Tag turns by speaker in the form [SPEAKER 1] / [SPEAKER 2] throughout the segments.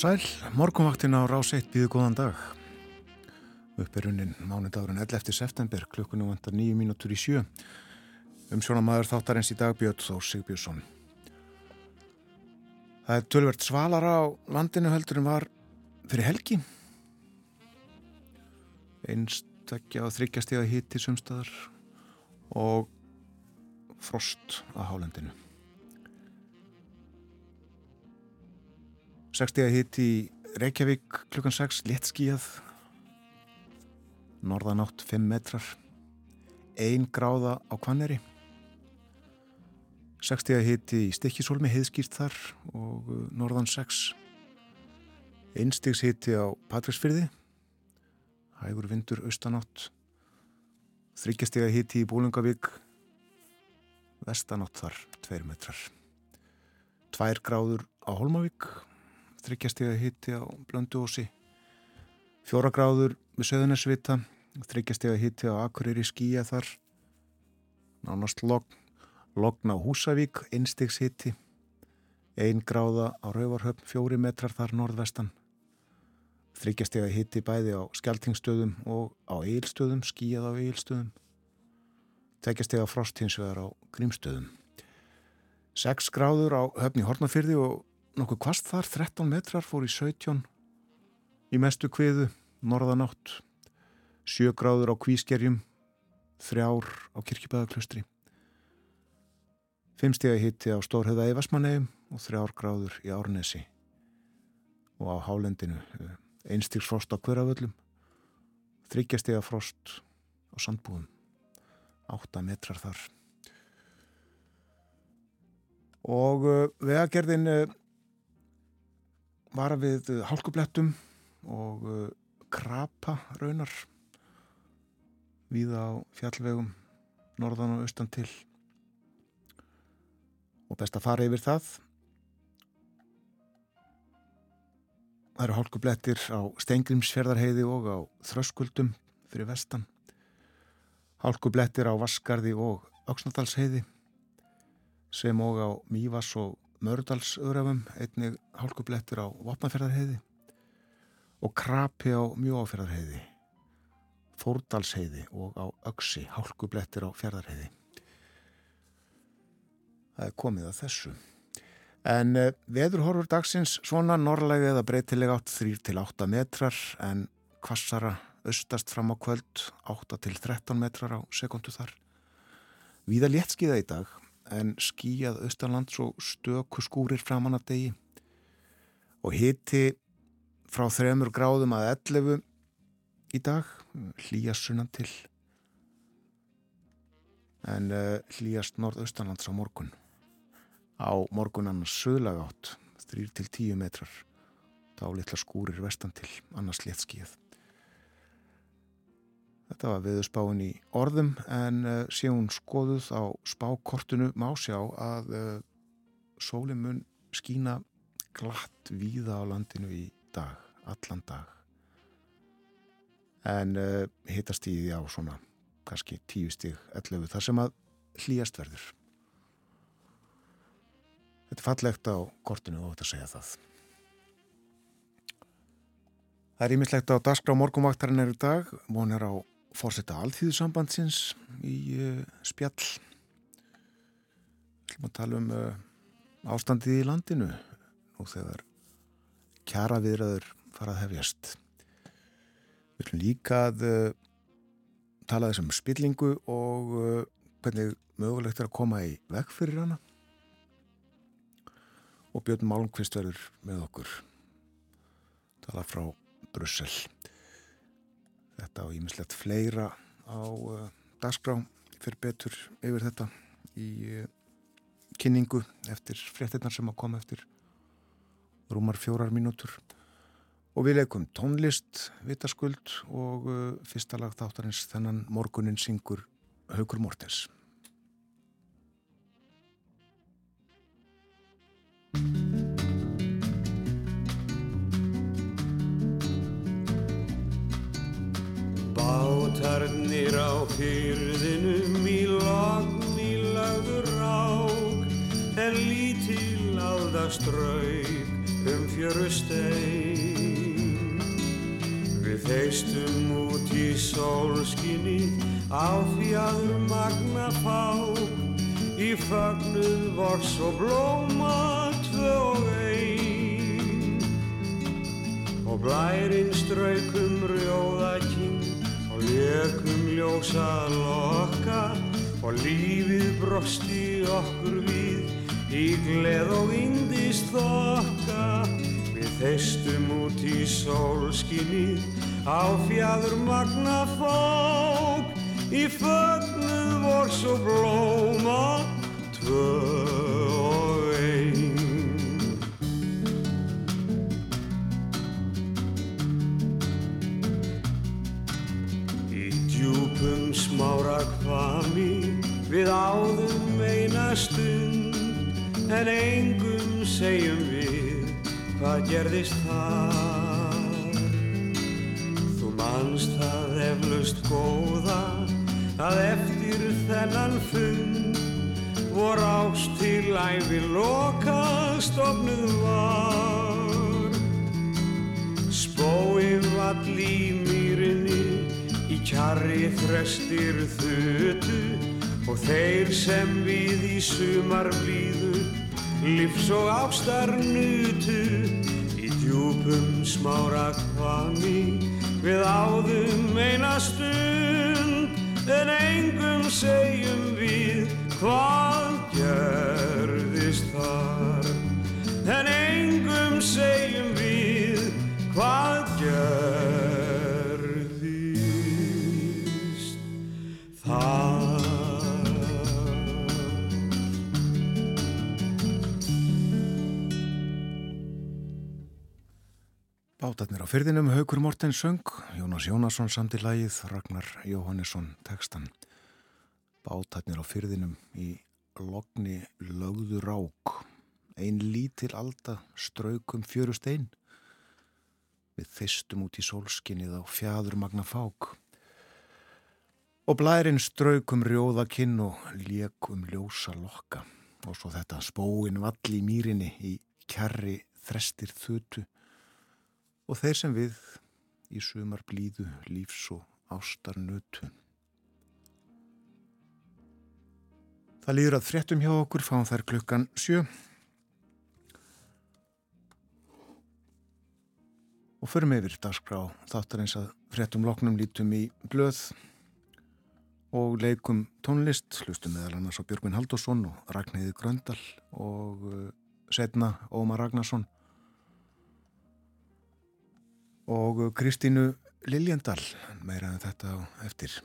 [SPEAKER 1] sæl, morgunvaktin á rás 1 býðu góðan dag. Uppbyrjunin mánudagurinn 11. september, klukkunum vantar 9 mínútur í sjö. Um sjónamaður þáttarins í dag Björn Þór Sigbjörnsson. Það er tölvert svalara á landinu heldur en var fyrir helgi. Einstakja og þryggjastíða hitti sumstaðar og frost á hálendinu. 60 hitt í Reykjavík klukkan 6, léttskíjað norðanátt 5 metrar. 1 gráða á Kvanneri 60 hitt í Stikkisólmi heiðskýrt þar og uh, norðan 6 einstigs hitti á Patræksfyrði hægur vindur austanátt. Þryggjastega hitti í Bólungavík vestanátt þar 2 metrar. 2 gráður á Holmavík þryggjastega hitti á Blönduósi. Fjóra gráður við Söðunarsvita þryggjastega hitti á Akureyri skíja þar. Nánast logn logn á Húsavík einstegs hitti ein gráða á Rauvarhöfn fjóri metrar þar norðvestan. Þryggjastega hitti bæði á Skeltingstöðum og á Eilstöðum skíjað á Eilstöðum tveggjastega frost hins vegar á Grímstöðum 6 gráður á höfni Hortnafyrði og nokkuð kvast þar, 13 metrar fór í 17 í mestu kviðu, norðanátt. 7 gráður á kvískerjum 3 á kirkibæðaklustri 5 stegi hitti á Stórheða í Vestmannegjum og 3 gráður í Árnesi og á Hálendinu einstigs frost á hverjaföllum 3 stegi frost á Sandbúðum. 8 metrar þar. Og vegagerðin var við hálkublettum og uh, krapa raunar við á fjallvegum norðan og austan til. Og best að fara yfir það. Það eru hálkublettir á Steingrimsfjörðarheiði og á Þröskuldum fyrir vestan. Hálkublettir á Vaskarði og Öksnadalsheiði sem og á Mývas og Mördalsöðrafum, einnig hálkublettur á Vopnaferðarheiði og krapi á Mjóaferðarheiði, Þórdalsheiði og á Öksi, hálkublettur á Ferðarheiði. Það er komið að þessu. En uh, veðurhorfur dagsins svona norrlega eða breytilega átt 3-8 metrar en kvassara austast fram á kvöld 8-13 metrar á sekundu þar. Víða léttskiða í dag en skíjað austanlands og stöku skúrir framann af degi og hiti frá þremur gráðum að 11 í dag hlýjast sunnan til en uh, hlýjast norðaustanlands á morgun. Á morgun annars söðlag átt 3-10 metrar þá litla skúrir vestan til annars léttskíð Þetta var viðspáin í orðum en uh, sé hún skoðuð á spákortinu má sjá að uh, sólinn mun skína glatt víða á landinu í dag, allan dag. En uh, hittast í því á svona kannski tíu stíg 11 þar sem að hlýjast verður. Þetta er fallegt á kortinu og þetta segja það. Það er ímislegt á dagskrá morgumvaktarinn er í dag, von er á fórsetta alþýðusambandsins í uh, spjall við ætlum að tala um uh, ástandið í landinu og þegar kjara viðraður fara að hefjast við ætlum líka að uh, tala þessum spillingu og hvernig mögulegt er að koma í veg fyrir hana. Og Björn Malmqvist verður með okkur. Tala frá Brussel. Þetta og ímislegt fleira á uh, dagskrá fyrir betur yfir þetta í uh, kynningu eftir fréttinnar sem að koma eftir rúmar fjórar mínútur. Og við leikum tónlist vitaskuld og uh, fyrsta lag þáttarins þennan morgunin syngur Haugur Mortens.
[SPEAKER 2] Bátarnir á fyrðinum í logn í lagður rák er lítil aldastrauk um fjörustein. Við þeistum út í sólskinni á fjadur magna fák í fagnuð vors og blóma tvö og ein. Og blærinn straukum rjóðakinn og jökum ljósa lokka og lífið brosti okkur við í gleð og indist þokka þeistum út í sólskinni á fjadur magna fók í fögnuð vors og blóma tvö og ein. Djúpum smára kvami við áðum eina stund en engum segjum hvað gerðist þar. Þú manst það eflaust góða að eftir þennan fund vor ást til æfi loka stofnuð var. Spói vall í mýrinni í kjarri þrestir þutu og þeir sem við í sumar blíðu lífs og ástar nutu í djúpum smára kvami við áðum eina stund en engum segjum við hvað gerðist
[SPEAKER 1] Bátarnir á fyrðinum Haugur Morten söng, Jónas Jónasson samt í lagið, Ragnar Jóhannesson tekstan. Bátarnir á fyrðinum í logni lögðu rák, ein lítil alda straukum fjöru stein. Við þeistum út í sólskinnið á fjadur magna fák. Og blærin straukum rjóða kinn og lékum ljósa lokka. Og svo þetta spóin vall í mýrinni í kjarri þrestir þutu og þeir sem við í sumar blíðu lífs og ástarnötu. Það líður að fréttum hjá okkur, fáum þær klukkan sjö og förum yfir dagskrá þáttar eins að fréttum loknum lítum í blöð og leikum tónlist, hlustum meðal annars á Björgvin Haldásson og Ragnhildi Gröndal og uh, setna Ómar Ragnarsson og Kristínu Liljendal meira en þetta á eftir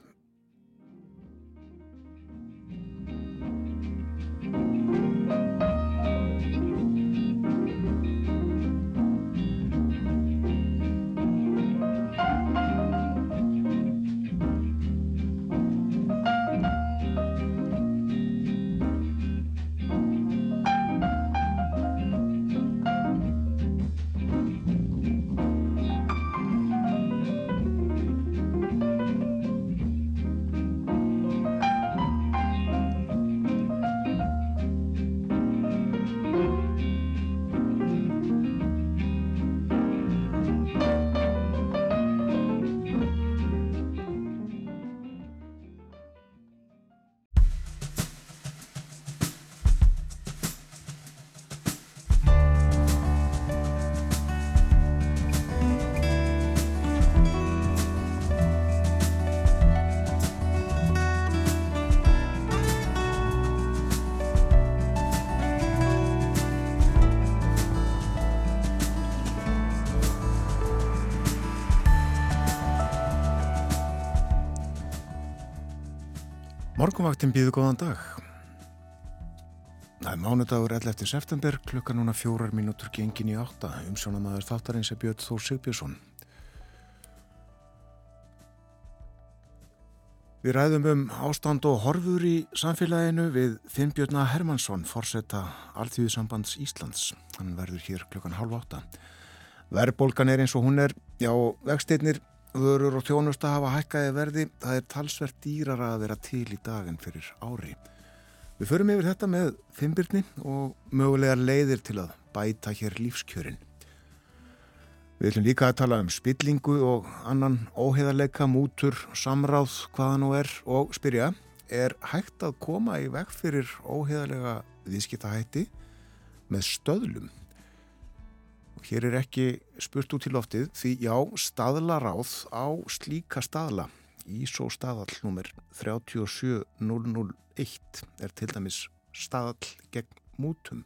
[SPEAKER 1] Morgonvaktin býðu góðan dag. Það er mánudagur 11. september, klukka núna fjórar mínútur gengin í átta. Umsjónamaður þáttarins er Björn Þór Sigbjörnsson. Við ræðum um ástand og horfur í samfélaginu við Finnbjörna Hermansson, forsetta Alþjóðsambands Íslands. Hann verður hér klukkan halv átta. Verðbólgan er eins og hún er, já, vegsteinir vörur og þjónusta hafa hækkaði verði, það er talsvert dýrara að vera til í daginn fyrir ári. Við förum yfir þetta með fimbirni og mögulegar leiðir til að bæta hér lífskjörin. Við ætlum líka að tala um spillingu og annan óheðarleika, mútur, samráð, hvaða nú er og spyrja, er hægt að koma í veg fyrir óheðarlega viðskiptahætti með stöðlum? Hér er ekki spurt út í loftið því já, staðlaráð á slíka staðla. Ísó staðall nr. 37001 er til dæmis staðall gegn mútum.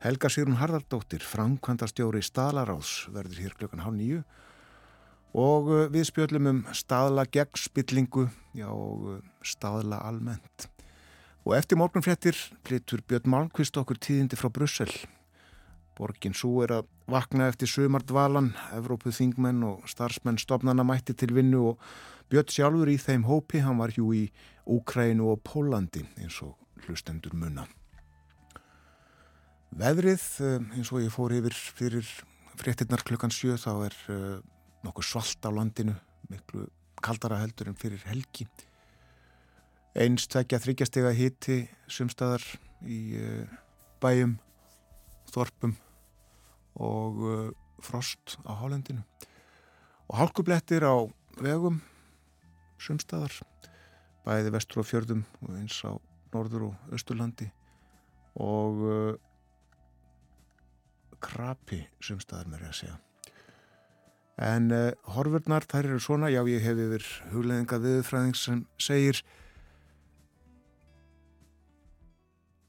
[SPEAKER 1] Helga Sigrun Harðardóttir, framkvæmdastjóri staðlaráðs, verður hér klukkan hálf nýju og uh, við spjöllum um staðla gegn spillingu já, uh, staðla almennt. Og eftir morgunfrettir flyttur Björn Malmqvist okkur tíðindi frá Brussel. Borgin svo er að vakna eftir sömardvalan, Evrópuð þingmenn og starfsmenn stopnana mætti til vinnu og Björn sjálfur í þeim hópi, hann var hjú í Úkrænu og Pólandi eins og hlustendur munna. Veðrið, eh, eins og ég fór yfir fyrir fréttinnar klukkan sjö, þá er uh, nokkuð svalt á landinu, miklu kaldara heldur en fyrir helgi. Einst tvekja þryggjastega hitti sumstaðar í uh, bæjum, þorpum og uh, frost á hálendinu. Og hálkublettir á vegum sumstaðar bæði vestur og fjörðum og eins á norður og austurlandi. Og uh, krapi sumstaðar mér að segja. En uh, horfurnar þær eru svona, já ég hef yfir hugleðinga viðfræðing sem segir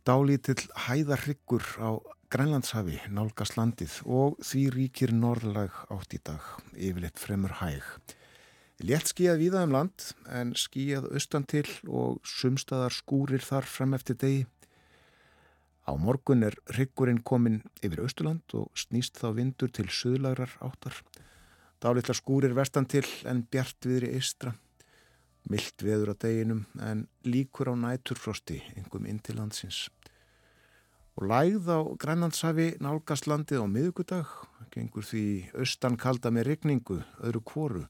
[SPEAKER 1] dálítill hæðarryggur á Grænlandshafi nálgast landið og því ríkir norðlag átt í dag, yfirleitt fremur hæg. Létt skíjað víða um land en skíjað austan til og sumstaðar skúrir þar frem eftir degi. Á morgun er ryggurinn komin yfir Östurland og snýst þá vindur til söðlagrar áttar. Dálitlar skúrir vestan til en bjart viðri eistra. Milt veður á deginum en líkur á næturfrosti, engum inn til landsins og lægð á Grænlandshafi nálgast landið á miðugudag, gengur því austan kalda með regningu, öðru kvoru,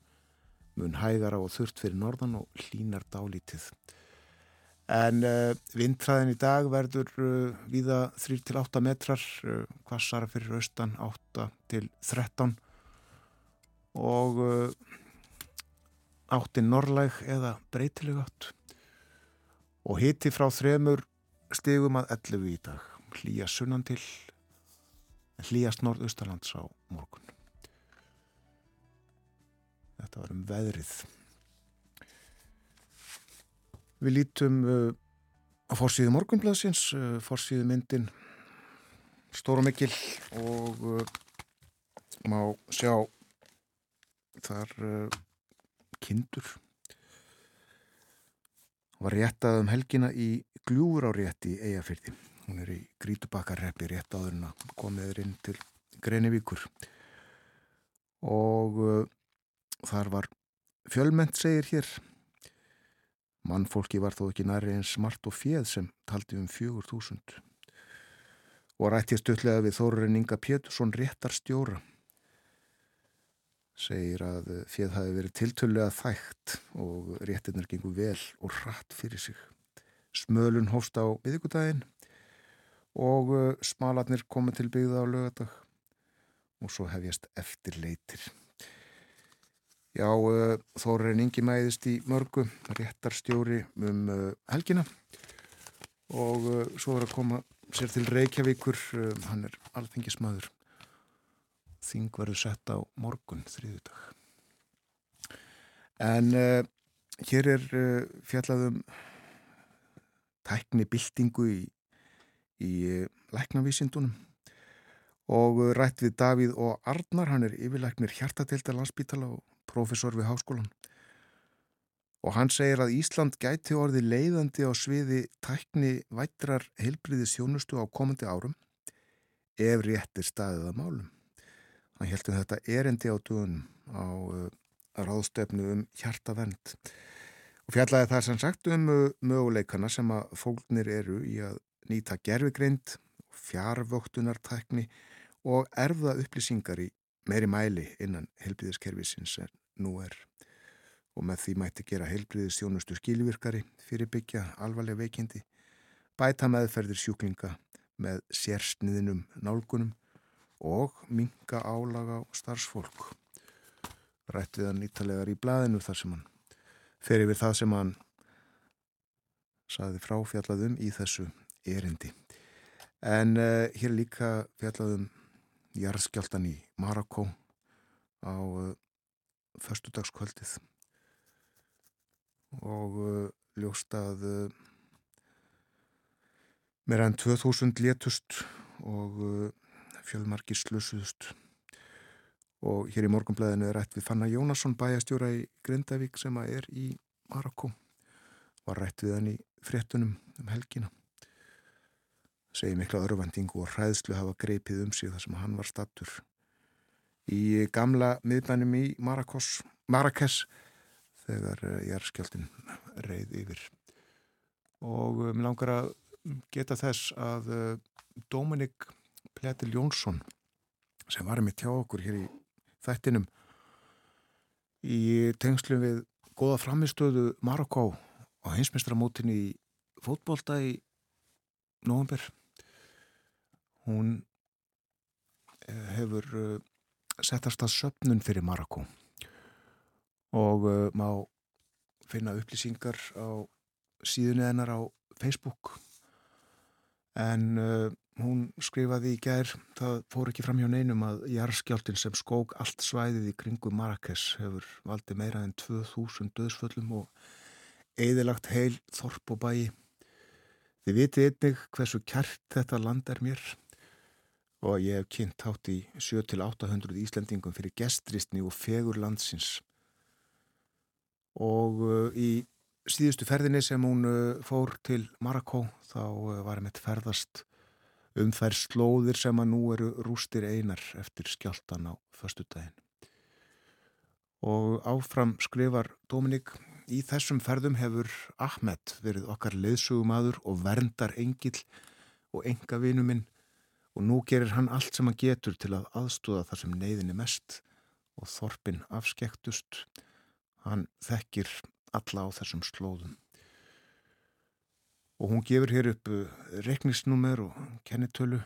[SPEAKER 1] mun hægara og þurft fyrir norðan og hlínar dálítið. En uh, vindræðin í dag verður uh, viða 3-8 metrar, uh, kvassara fyrir austan 8-13 og áttin norrlæg eða breytileg átt. Og hitti frá þremur stigum að 11 í dag hlýja sunnan til hlýjast norðaustalands á morgun. Þetta var um veðrið. Við lítum uh, á fórsíðu morgunblæðsins uh, fórsíðu myndin stóra mikil og uh, má sjá þar uh, kindur. Var réttað um helgina í gljúur á rétti eigafyrði Hún er í Grítubakkarreppi rétt áður en að komið inn til Greinivíkur og uh, þar var fjölment segir hér. Mannfólki var þó ekki næri einn smart og fjöð sem taldi um fjögur þúsund. Og rættist öllega við Þórurinn Inga Pétursson réttar stjóra segir að fjöð hafi verið tiltölulega þægt og réttinnar gengur vel og rætt fyrir sig. Smölun hóst á viðugudaginn og uh, smalarnir komið til byggða á lögadag og svo hefjast eftir leitir. Já, uh, Þórin Ingi mæðist í mörgu, réttar stjóri um uh, helgina og svo er að koma sér til Reykjavíkur, hann er alþengismöður. Þing verður sett á morgun, þriðudag. En hér er fjallaðum tækni byltingu í í læknavísindunum. Og eh, rætt við Davíð og Arnar, hann er yfirlæknir hjartadeildar landsbítala og profesor við háskólan og hann segir að Ísland gæti orði leiðandi á sviði tækni vætrar heilbriði sjónustu á komandi árum ef réttir staðið að málum. Hann heldur um þetta erendi á dögunum á uh, ráðstöfnu um hjartavend og fjallaði það sem sagt um uh, möguleikana sem að fólknir eru í að nýta gerfigreind, fjárvöktunartækni og erfða upplýsingar í meiri mæli innan heilbriðiskerfisins en nú er og með því mætti gera heilbriðistjónustu skilvirkari, fyrirbyggja alvarlega veikindi, bæta meðferðir sjúklinga með sérsniðinum nálgunum og minga álaga á starfsfólk. Rættið hann ítalegar í blæðinu þar sem hann fer yfir það sem hann saði frá fjallaðum í þessu erindi. En uh, hér líka fjallaðum jarðskjáltan í Marokko á uh, förstudagskvöldið og uh, ljóst að uh, meira enn 2000 létust og fjölmarki slösuðust. Og hér í morgunblæðinu er rætt við Fanna Jónasson bæjastjóra í Grindavík sem er í Marokko var rætt við hann í fréttunum um helgina segi mikla örvendingu og hræðslu hafa greipið um sig þar sem hann var stattur í gamla miðbænum í Marrakes þegar ég er skjöldin reið yfir. Og mér um, langar að geta þess að uh, Dominik Pletil Jónsson sem var með tjá okkur hér í þættinum í tengslu við goða framistöðu Marokko á hinsmestramótinni í fótbolta í november hún eh, hefur uh, settast að söpnun fyrir Marokko og uh, má finna upplýsingar á síðunni hennar á Facebook. En uh, hún skrifaði í gær það fór ekki fram hjá neinum að jarðskjáltin sem skók allt svæðið í kringu Marrakes hefur valdið meira en 2000 döðsföllum og eðilagt heil þorp og bæi. Þið vitið einnig hversu kært þetta land er mér og ég hef kynnt hátt í 7-800 Íslandingum fyrir gestristni og fegur landsins. Og uh, í síðustu ferðinni sem hún uh, fór til Marrakó þá uh, var henni ferðast um þær slóðir sem að nú eru rústir einar eftir skjáltan á förstu daginn og áfram skrifar Dominik í þessum ferðum hefur Ahmed verið okkar leðsugumadur og verndar engill og enga vinuminn og nú gerir hann allt sem hann getur til að aðstóða þar sem neyðin er mest og þorpin afskektust hann þekkir alla á þessum slóðum. Og hún gefur hér upp uh, reknisnúmer og kennitölu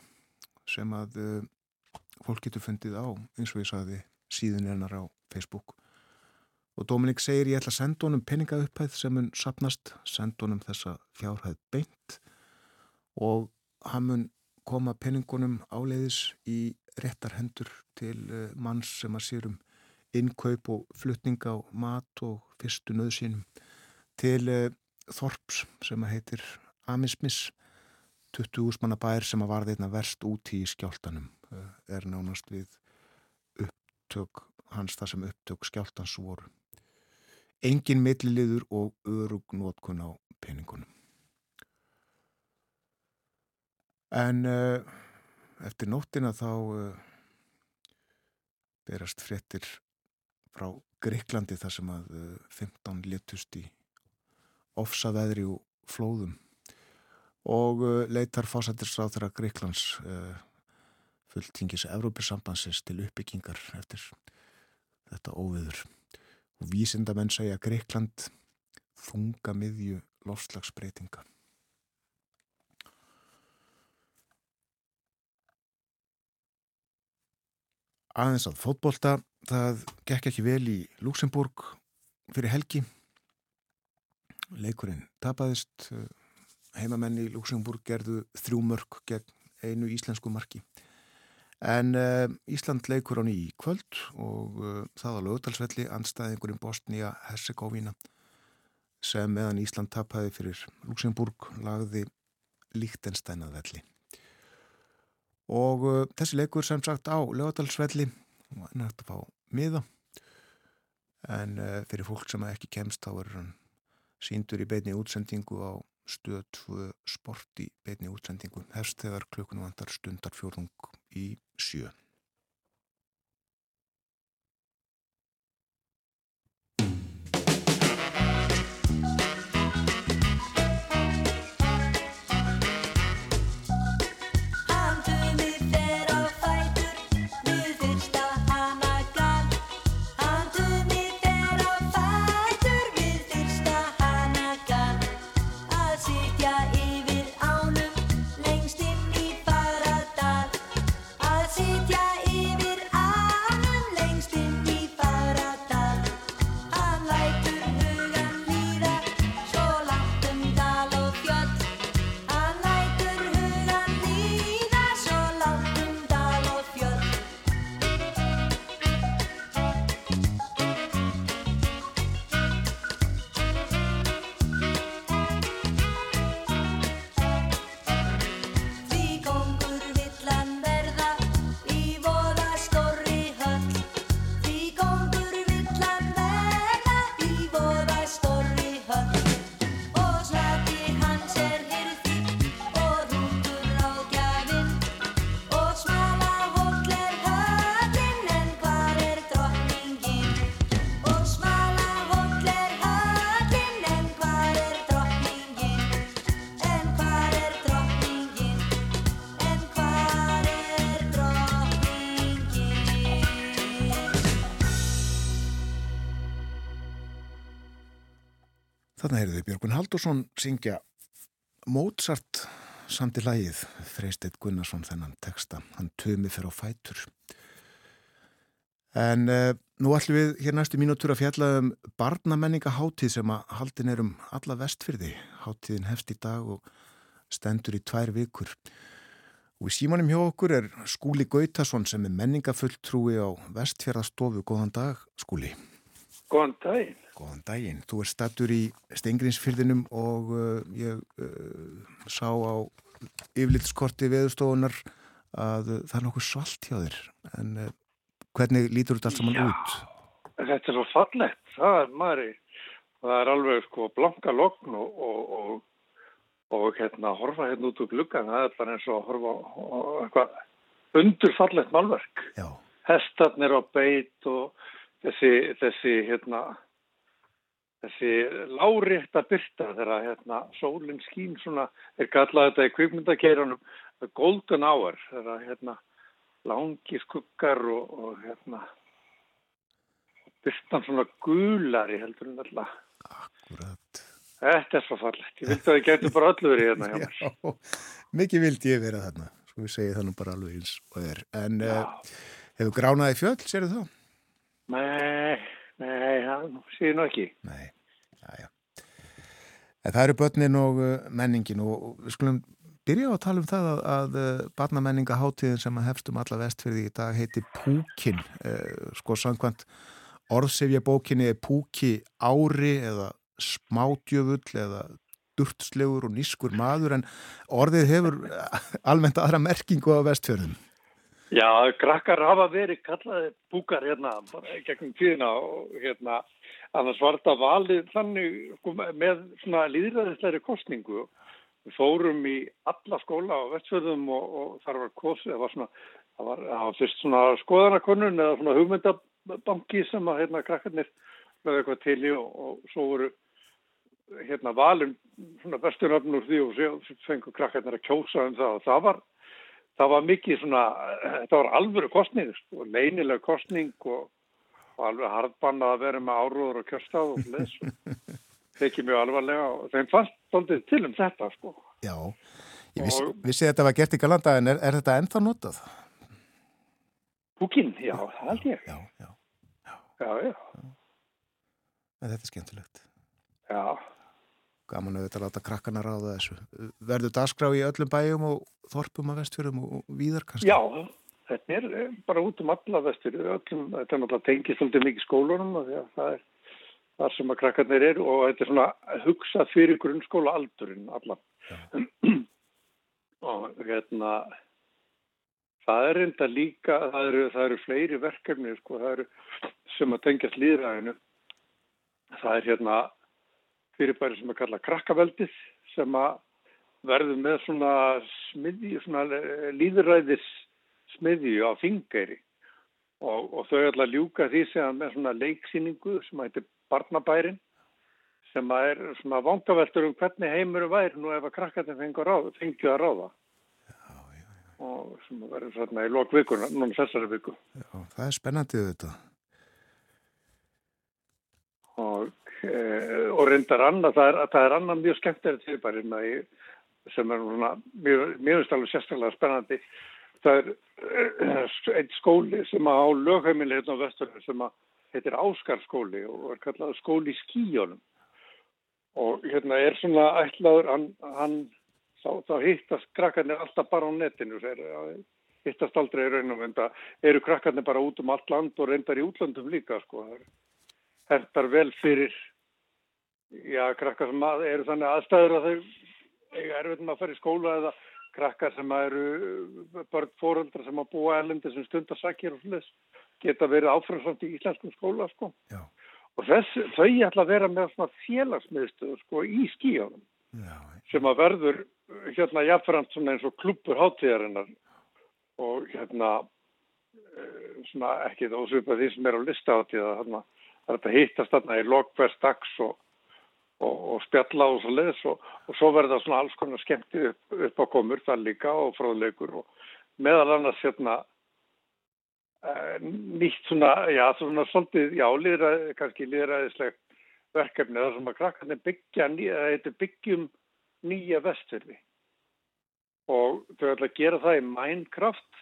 [SPEAKER 1] sem að uh, fólk getur fundið á eins og ég saði síðan hennar á Facebook. Og Dominik segir ég ætla að senda honum peningauppæð sem hann sapnast senda honum þessa fjárhæð beint. Og hann mun koma peningunum áleiðis í réttar hendur til uh, manns sem að sérum innkaup og flutning á mat og fyrstu nöðsínum til uh, Þorps sem að heitir Amismis. 20 úsmanna bær sem að varði einna verst úti í skjáltanum uh, er nánast við upptök hans það sem upptök skjáltans voru. Engin milliliður og örug nótkun á peningunum en uh, eftir nóttina þá berast fréttir frá Greiklandi þar sem að 15 eh, letust í ofsaveðri og flóðum. Og leitar fásættisráð þeirra Greiklands uh, fulltingis Európisambansins til uppbyggingar eftir þetta óviður og vísindamenn segja að Greikland þunga miðju lofslagsbreytinga aðeins að fótbolta. Það gekk ekki vel í Luxemburg fyrir helgi. Leikurinn tapaðist. Heimamenn í Luxemburg gerðu þrjú mörg gegn einu íslensku marki. En uh, Ísland leikur á nýji kvöld og uh, það á lögutalsvelli anstæðingurinn Bosnia-Herzegovina sem meðan Ísland tapaði fyrir Luxemburg lagði líktenstænað velli og uh, þessi leikur sem sagt á lögadalsvelli og hann er hægt að fá miða en uh, fyrir fólk sem ekki kemst þá er hann síndur í beitni útsendingu á stöð 2 sport í beitni útsendingu hefst þegar klukkunum vantar stundar fjórung í sjö. Þarna heyrðu Björgun Haldursson syngja Mozart samt í lagið. Freisteit Gunnarsson þennan texta. Hann tömi fyrir á fætur. En uh, nú ætlum við hér næstu mínútur að fjalla um barnamenningaháttið sem að haldin er um alla vestfyrði háttiðin hefst í dag og stendur í tvær vikur. Og í símanum hjá okkur er Skúli Gautason sem er menningafulltrúi á vestfjörðastofu Góðan dag Skúli
[SPEAKER 3] Góðan daginn
[SPEAKER 1] Góðan daginn. Þú er stattur í Stengrinsfyrðinum og uh, ég uh, sá á yfirlitskorti veðustofunar að uh, það er nokkuð svalt hjá þér. En uh, hvernig lítur þetta allt saman
[SPEAKER 3] Já,
[SPEAKER 1] út?
[SPEAKER 3] Þetta er svo fallegt, það er maður í, það er alveg sko blanka lokn og, og, og, og hérna horfa hérna út úr gluggan, það er bara eins og horfa eitthvað undurfallegt málverk.
[SPEAKER 1] Já,
[SPEAKER 3] Hestarnir á beit og þessi, þessi hérna, þessi lárétta byrta þegar hérna sólinn skín svona, er kallað þetta í kvikmyndakeiranum golden hour, þegar hérna langi skuggar og, og hérna byrtan svona gulari heldur en alltaf.
[SPEAKER 1] akkurat.
[SPEAKER 3] Þetta er svo fallegt. Ég vildi að það getur bara öllu verið hérna hjá mér.
[SPEAKER 1] Mikið vildi ég vera þarna. Svo við segja það nú bara alveg eins og er. En uh, hefur gránaði fjöll, sér það?
[SPEAKER 3] Nei, nei, það séu nú ekki.
[SPEAKER 1] Nei, já, já. En það eru börnin og uh, menningin og, við skulum byrja á að tala um það að, að uh, barnamenningaháttíðin sem að hefst um alla vestfyrði í dag heiti Púkin. Uh, sko samkvæmt orðsefja bókinni er Púki ári eða smátjöfull eða durtslegur og nískur maður en orðið hefur almennt aðra merkingu á vestfjörðum.
[SPEAKER 3] Já, krakkar hafa verið kallaði búkar hérna gegnum tíðina og hérna annars var þetta valið þannig sko, með svona líðræðisleiri kostningu. Við fórum í alla skóla á vestfjörðum og, og þar var kosið, það var svona, það var, það var fyrst svona skoðanakonun eða svona hugmyndabanki sem að hérna krakkarnir lögðu eitthvað til í og, og svo voru hérna valin svona bestunöfn úr því og svo fengur krakkarnir að kjósa um það og það var það var mikið svona, þetta var alvöru kostning, sko, leinileg kostning og, og alveg hardbannað að vera með áróður og kjörstað og leðs og tekið mjög alvarlega og þeim fannst svolítið til um þetta, sko.
[SPEAKER 1] Já, ég vissi,
[SPEAKER 3] Og-
[SPEAKER 1] vissi þetta var gert í Galanda en er, er þetta ennþá notað?
[SPEAKER 3] Húkinn, já, það held ég.
[SPEAKER 1] Já, já,
[SPEAKER 3] Já, já,
[SPEAKER 1] en þetta er skemmtilegt.
[SPEAKER 3] já.
[SPEAKER 1] Gaman að þetta láta krakkana ráða þessu. Verður dagskrá í öllum bæjum og þorpum af vestfjörðum og, víðar kannski?
[SPEAKER 3] Já, þetta er eh, bara út um alla vestur, öllum, þetta er náttúrulega tengið svolítið mikið skólunum og að það er þar sem að krakkarnir eru og þetta er svona hugsað fyrir grunnskóla aldurinn allan. og hérna, það er enda líka, það eru, það eru fleiri verkefni, sko, það eru sem að tengjast líðræðinu. Það er hérna, fyrirbæri sem að kalla krakkaveldið sem að verður með svona smiðju, svona líðræðis smiðju á þingæri og, og þau ætla að ljúka því sem með svona leiksýningu sem heitir Barnabærin sem að er svona vangaveltur um hvernig heimurum væri nú ef að krakkarnir fengið að ráða já, já, já. og sem verður svona í lokvikuna, núna þessari viku.
[SPEAKER 1] Já, það er spennandið þetta
[SPEAKER 3] og, e, og reyndar annað, það er, það er annað mjög skemmtilegt fyrirbæri sem er svona mjög, alveg sérstaklega spennandi. Það er eh, einn skóli sem á lögheimili hérna á vesturinn sem heitir Áskarskóli og er kallað skóli skíjónum og hérna er svona ætlaður hann, hann þá, þá hittast krakkarnir alltaf bara á netinu hittast aldrei í raunum en það eru krakkarnir bara út um allt land og reyndar í útlandum líka sko. Það hentar vel fyrir já krakkar sem að, eru þannig aðstæður að þau eiga erfitt með að fara í skóla eða krakkar sem eru uh, börn fóröldra sem að búa erlendi sem stundarsakir og slúðis geta verið áframsamt í íslenskum skóla sko. og þess, þau ætla að vera með svona félagsmiðstöðu sko í skíjónum Já, sem að verður uh, hérna jáfnframt eins og klubur hátíðarinnar. Og hérna uh, svona ekki þá svipað því sem er á lista hátíða þarna það er þetta hittast þarna í lokverst dags og og, og spjalla og svo leiðis og, og svo verða svona alls konar skemmti upp, upp á komur það líka og fráðleikur og meðal annars hérna e, nýtt svona, já svona svolítið, já líðræði, kannski líðræðislegt verkefni þar sem að krakkarnir byggja, þetta byggjum nýja vestfyrði og þau ætla að gera það í Minecraft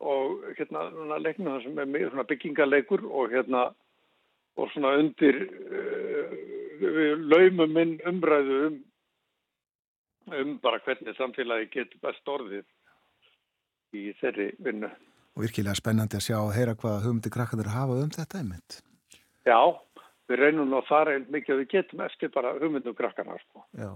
[SPEAKER 3] og hérna leiknum það sem er byggingaleikur og hérna og svona undir uh, við laumum inn umræðu um, um bara hvernig samfélagi getur best orðið í þeirri vinnu.
[SPEAKER 1] Og virkilega spennandi að sjá og heyra hvaða hugmyndi krakkandur hafa um þetta einmitt.
[SPEAKER 3] Já, við reynum að fara einn mikið og við getum eftir bara hugmyndum krakkana. Sko.
[SPEAKER 1] Já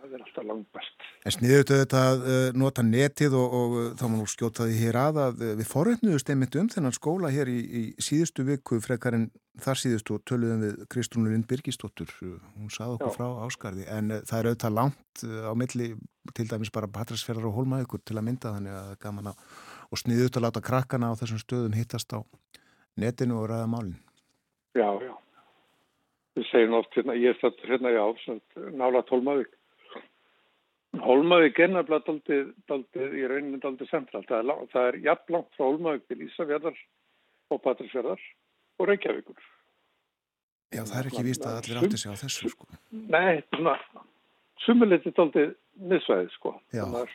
[SPEAKER 3] það er alltaf langt best.
[SPEAKER 1] En sniðuðu þetta að uh, nota netið og, og þá má nú skjótaði hér að að uh, við forreitnuðust einmitt um þennan skóla hér í, í síðustu viku frekar en þar síðustu og töluðum við Kristrúnur Lind Birgisdóttur, hún sað okkur Já. frá áskarði en það er auðvitað langt á milli til dæmis bara Patræsferðar og Hólmaðugur til að mynda þannig að gaman að og sniðuðu að láta krakkana á þessum stöðum hittast á netinu og ræða málinn.
[SPEAKER 3] Já, já. Við segjum oft hérna, ég er þetta hérna, já, nála tólmavík Hólmavík er nefnilega daldið, í rauninu daldið centralt. Það er, það er jafn langt frá Hólmavík til Ísafjörðar og Patrísfjörðar og Reykjavíkur.
[SPEAKER 1] Já, það er ekki víst að allir átti sig á þessu, sko.
[SPEAKER 3] Nei, svona, sumuleiti daldið miðsvæðið, sko. Já. Það er,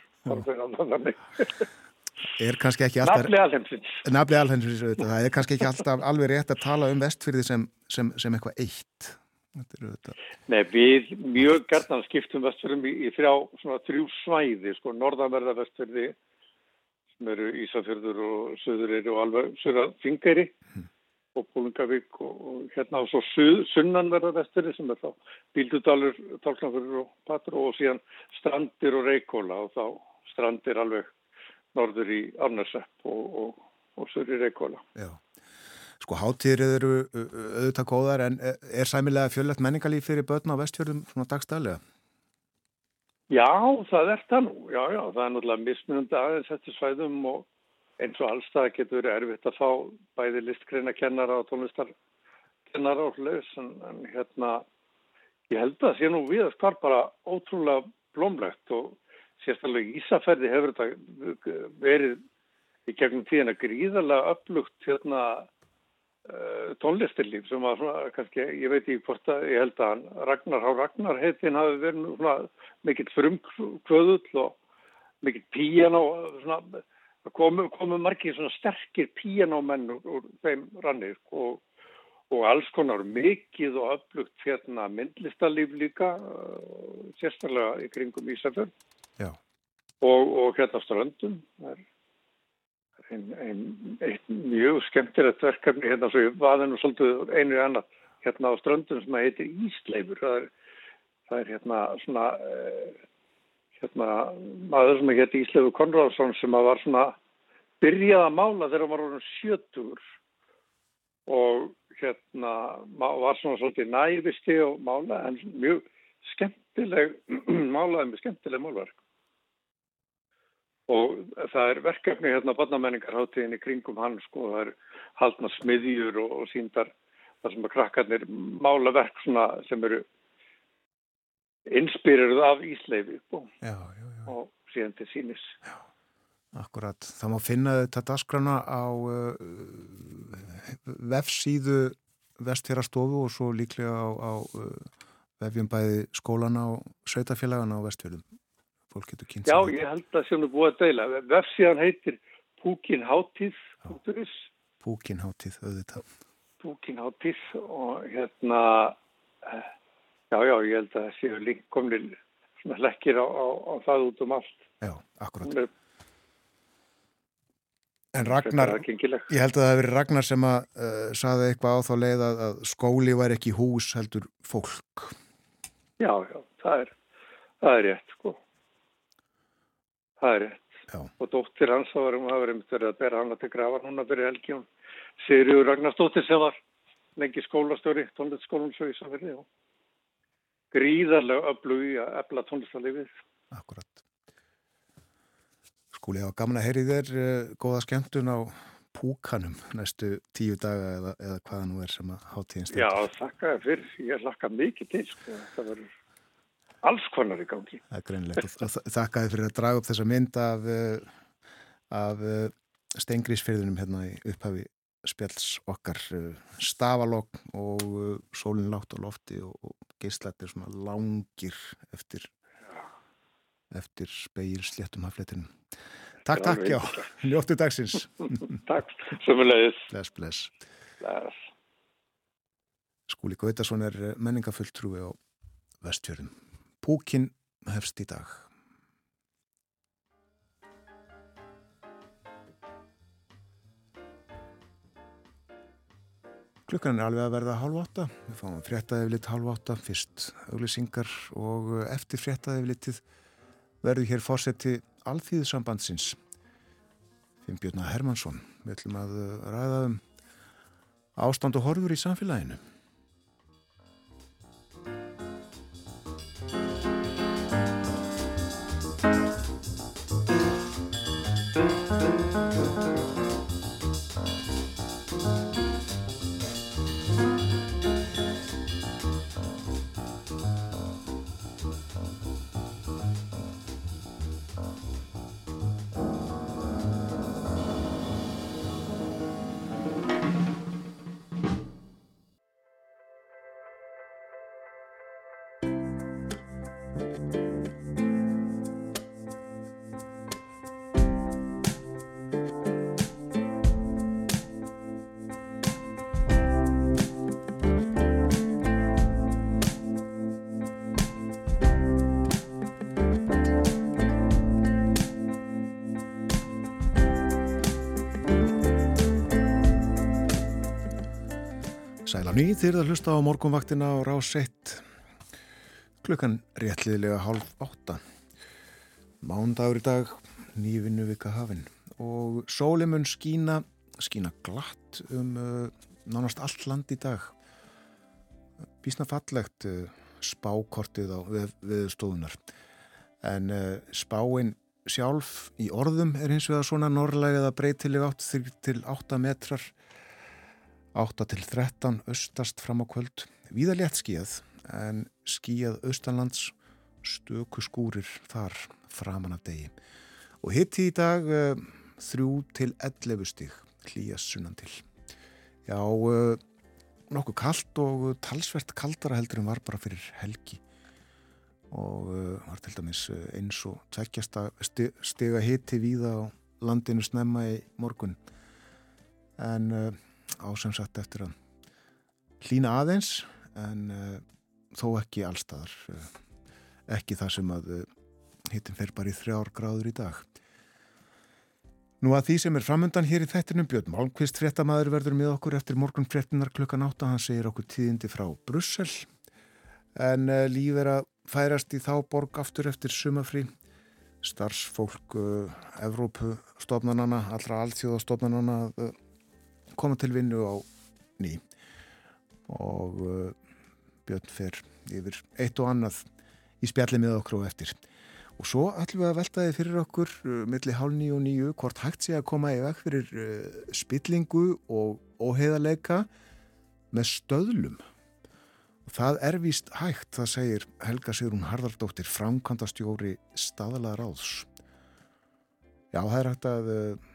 [SPEAKER 3] alhensins.
[SPEAKER 1] Nafli alhensins, það er kannski ekki alltaf alveg rétt að tala um vestfyrði sem, sem, sem eitthvað eitt.
[SPEAKER 3] Nei, við mjög gerðan skiptum vestfjörðum í, í þrjá, svona þrjú svæði, sko, norðanverða vestfjörði sem eru Ísafjörður og Söðurir og alveg Söðra Þingæri mm. og Pólungavík og, og hérna og svo suð, sunnanverða vestfjörði sem er þá Bíldudalur, Tálknafjörður og Patru og síðan Strandir og Reykjóla og þá Strandir alveg norður í Arnarsepp og, og, og Söður í Reykjóla.
[SPEAKER 1] Já. Sko hátíðir eru auðvitað góðar en er sæmilega fjöllett menningalíf fyrir börn á vestfjörðum svona dagstæðlega?
[SPEAKER 3] Já, það er það nú. Já, já, það er náttúrulega mismunandi aðeins eftir svæðum og eins og alls það getur verið erfitt að fá bæði listgreina kennara og tónlistarkennara og hlust en, en hérna ég held að það sé nú við að skar bara ótrúlega blómlegt og sérstaklega Ísafærði hefur þetta verið í gegnum tíðina gríðarlega upplugt hérna Eh, tónlistilíf sem var svona, kannski, ég veit ekki hvort að ég held að Ragnar Há Ragnar heitin hafi verið svona mikill frumkvöðull og mikill píjano svona, komu, komu margir svona sterkir píjanómenn úr, úr þeim rannir og, og alls konar mikið og öflugt hérna myndlistalíf líka eh, sérstaklega í kringum Ísafjörn og, og hérna ströndum það er ein, ein, ein mjög skemmtilegt verkefni hérna svo ég vaði nú svolítið einu annar hérna á ströndun sem að heitir Ísleifur. Það er, það er hérna svona eh, hérna maður sem heitir Ísleifur Konráðsson sem að var svona byrjað að mála þegar var orðin sjötur og hérna var svona svolítið nævisti og mála en mjög skemmtileg málaði með skemmtileg málverk og það er verkefni hérna barnamenningarháttíðin í kringum hann sko, það er haldna smiðjur og, og síndar þar sem að krakkarnir mála verk svona sem eru inspyriruð af Ísleifi og, og síðan til sínis
[SPEAKER 1] Já, akkurat. Það má finna þetta dasgrana á uh, vefsíðu vestfjarastofu og svo líklega á, á uh, vefjum bæði skólana og sveitafélagana á vestfjörðum fólk getur kynnt
[SPEAKER 3] Já, ég held að er búið að deila vefsíðan heitir Púkinháttíð
[SPEAKER 1] Púkinháttíð, auðvitað
[SPEAKER 3] Púkinháttíð og hérna eh, Já, já, ég held að séu líkkomnir svona lekkir á, á, á það út um allt.
[SPEAKER 1] Já, akkurat.
[SPEAKER 3] Er,
[SPEAKER 1] en Ragnar, ég held að það hefur verið Ragnar sem að uh, saði eitthvað á þá leið að, að skóli var ekki hús heldur fólk.
[SPEAKER 3] Já, já, það er, það er rétt, sko. Það er rétt.
[SPEAKER 1] Já.
[SPEAKER 3] Og dóttir hans þá varum verið verið að bera hana til gravar núna fyrir helgi og Sigriður Ragnarsdóttir sem var lengi skólastjóri, tónleitskólum svo í samverði og gríðarlega öflugi að efla tónlistarlifið.
[SPEAKER 1] Akkurat. Skúli, ég hafa gaman að heyri þér uh, góða skemmtun á púkanum næstu tíu daga eða, eða hvaða nú er sem að hátíðin
[SPEAKER 3] stendur. Já, þakka fyrir. Ég hlakka mikið til. Sko. Það verður alls konar í gangi.
[SPEAKER 1] Það er greinlegt. Þakka þið fyrir að draga upp þessa mynd af, uh, af uh, steingrísfyrðunum hérna í upphafi spjalls okkar stafalokk og sólinn látt á lofti og, og geyslættir svona langir eftir, eftir speil sléttum hafletinum. Takk, takk, já. Njóttu dagsins.
[SPEAKER 3] takk, sömulegis.
[SPEAKER 1] Bless, bless.
[SPEAKER 3] Bless.
[SPEAKER 1] Skúli Gautason er menningafulltrúi á vestjörðum. Púkin hefst í dag. Klukkan er alveg að verða halv átta, við fáum fréttaðið halv átta, fyrst auglisingar og eftir fréttaðið verður hér fórseti alþýðusambandsins, Finnbjörna Hermansson. Við ætlum að ræða um ástand og horfur í samfélaginu. Ný þeir að hlusta á morgunvaktina á rás 1 klukkan réttliðilega hálf 8 mándagur í dag nývinnu vika hafinn og sólimun skína skína glatt um uh, nánast allt land í dag. Bísna fallegt uh, spákortið á við, viðstofunar en uh, spáin sjálf í orðum er hins vegar svona norrlega breytileg átt til 8 metrar 8 til 13 austast fram á kvöld. Víða létt skíðað en skíðað austanlands stöku skúrir þar framan af degi. Og hitti í dag uh, eh, 3 til 11 stíg hlýjast sunnan til. Já, uh, nokkuð kallt og talsvert kaldara heldur en var bara fyrir helgi og uh, var til dæmis eins og tveggjasta stiga hitti víða á landinu snemma í morgun en ásamsagt eftir að hlína aðeins en uh, þó ekki allstaðar uh, ekki það sem að uh, hittin fer bara í þrjár gráður í dag. Nú að því sem er framöndan hér í þettinum Björn Malmqvist fréttamaður verður með okkur eftir morgun fréttinar klukkan átta hann segir okkur tíðindi frá Brussel. En líf er að færast í þá borg aftur eftir sumafrí starfsfólk Evrópu stofnanana, allra allþjóðastofnanana koma til vinnu á ný og uh, Björn fer yfir eitt og annað í spjalli með okkur og eftir. Og svo ætlum við að velta þið fyrir okkur uh, millir hálf nýju og nýju hvort hægt sé að koma í veg fyrir uh, spillingu og óheðaleika með stöðlum. Og það er víst hægt, það segir Helga Sigrun Harðardóttir, framkvæmdastjóri staðalega ráðs. Já, það er hægt að uh,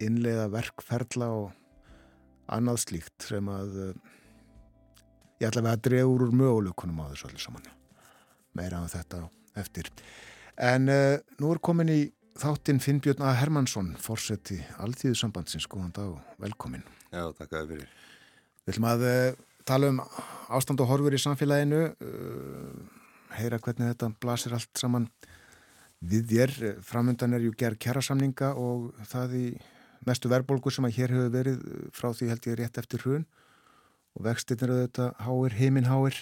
[SPEAKER 1] innleiða verkferðla og annað slíkt sem að uh, ég ætla að dregur úr möguleikunum á þessu allir saman meira af þetta eftir. En uh, nú er komin í þáttinn Finnbjörn A. Hermansson fórseti alltíðu sambandsins, góðan dag og velkomin.
[SPEAKER 4] Já, takk að þið fyrir.
[SPEAKER 1] Við ætlum að uh, tala um ástand og horfur í samfélaginu heyra hvernig þetta blasir allt saman við þér. Framöndan er ju gerð kjærasamninga og það í mestu verðbólgu sem að hér hefur verið frá því held ég rétt eftir hrun. Og vextin eru þetta háir, heiminn háir.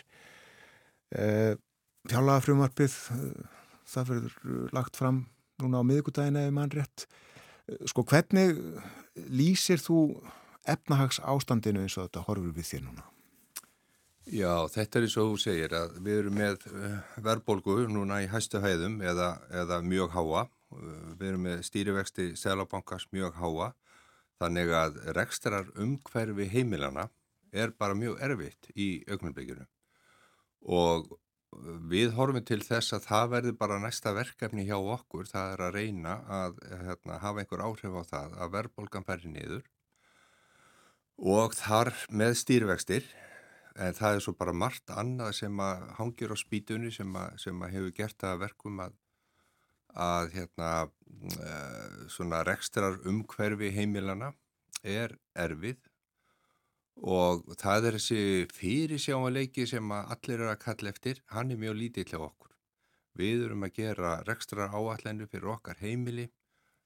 [SPEAKER 1] E, fjárlaga frumarpið það verður lagt fram núna á miðugudagina ef mann rétt. Sko hvernig lýsir þú efnahags ástandinu eins og þetta horfur við þér núna?
[SPEAKER 4] Já, þetta er eins og þú segir að við erum með verðbólgu núna í hæstu hæðum eða, eða mjög háa við erum með stýrivexti selabankars mjög háa þannig að rekstrar umhverfi heimilana er bara mjög erfitt í augnumbygginu og við horfum til þess að það verður bara næsta verkefni hjá okkur, það er að reyna að hérna, hafa einhver áhrif á það að verðbólgan færi niður. Og þar með stýrvextir en það er svo bara margt annað sem að hangir á spýtunni sem að, sem að hefur gert það verkum að að hérna svona rekstrar umhverfi heimilana er erfið og það er þessi fyrirsjámanleiki sem allir er að kalla eftir, hann er mjög lítið til okkur. Við erum að gera rekstra áallennu fyrir okkar heimili,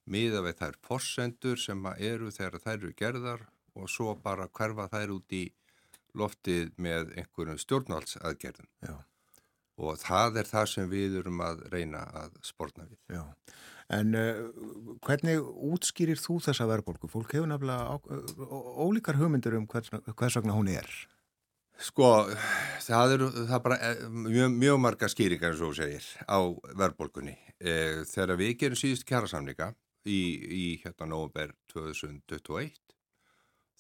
[SPEAKER 4] miða við þær forsendur sem eru þegar þær eru gerðar og svo bara hverfa þær út í loftið með einhverjum stjórnvaldsaðgerðum. Já. Og það er það sem við erum að reyna að spórna við.
[SPEAKER 1] Já. En uh, hvernig útskýrir þú þessa verðbólku? Fólk hefur nefnilega ólíkar hugmyndir um hvers, hvers vegna hún er.
[SPEAKER 4] Sko, það eru það bara eh, mjög, mjög marga skýringar eins og segir á verðbólkunni. E, þegar við gerum síðust kjærasamninga í, í hérna nógumber 2021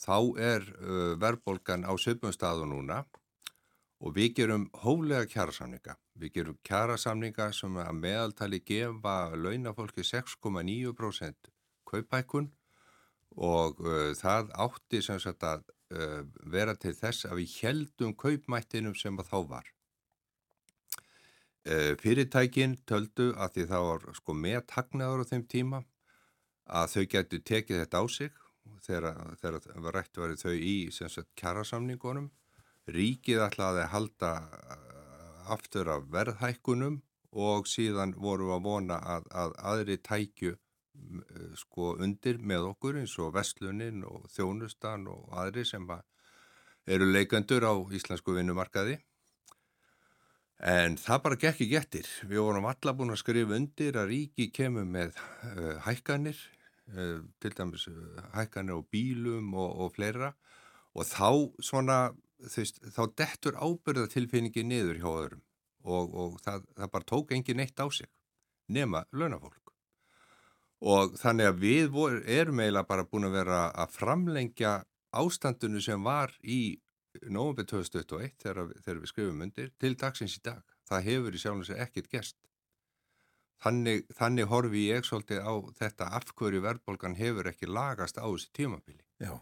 [SPEAKER 4] þá er uh, verðbólkan á söpum staðu núna og við gerum hólega kjærasamninga. Við gerum kjærasamninga sem að meðaltali gefa launafólki 6,9% kaupækun og uh, það átti sem sagt að uh, vera til þess að við heldum kaupmættinum sem að þá var. Uh, fyrirtækin töldu að því það var sko með tagnaður á þeim tíma að þau getur tekið þetta á sig þegar, þegar rætt verið þau í sagt, kjærasamningunum ríkið ætlaði að halda uh, aftur af verðhækkunum og síðan vorum við að vona að, að aðri tækju uh, sko undir með okkur eins og Vestlunin og Þjónustan og aðri sem eru leikandur á íslensku vinnumarkaði. En það bara gekk ekki gettir. Við vorum alla búin að skrifa undir að ríki kemur með uh, hækkanir, uh, til dæmis uh, hækkanir á bílum og, og fleira og þá svona veist, þá dettur ábyrðatilfinningi niður hjá öðrum og, og það, það bara tók engin neitt á sig nema launafólk. Og þannig að við vor, erum eiginlega bara búin að vera að framlengja ástandinu sem var í nógumbi 2021 þegar, þegar við skrifum undir til dagsins í dag. Það hefur í sjálfins ekkert gest. Þannig, þannig horfi ég svolítið á þetta afhverju verðbólgan hefur ekki lagast á þessi tímabili.
[SPEAKER 1] Já.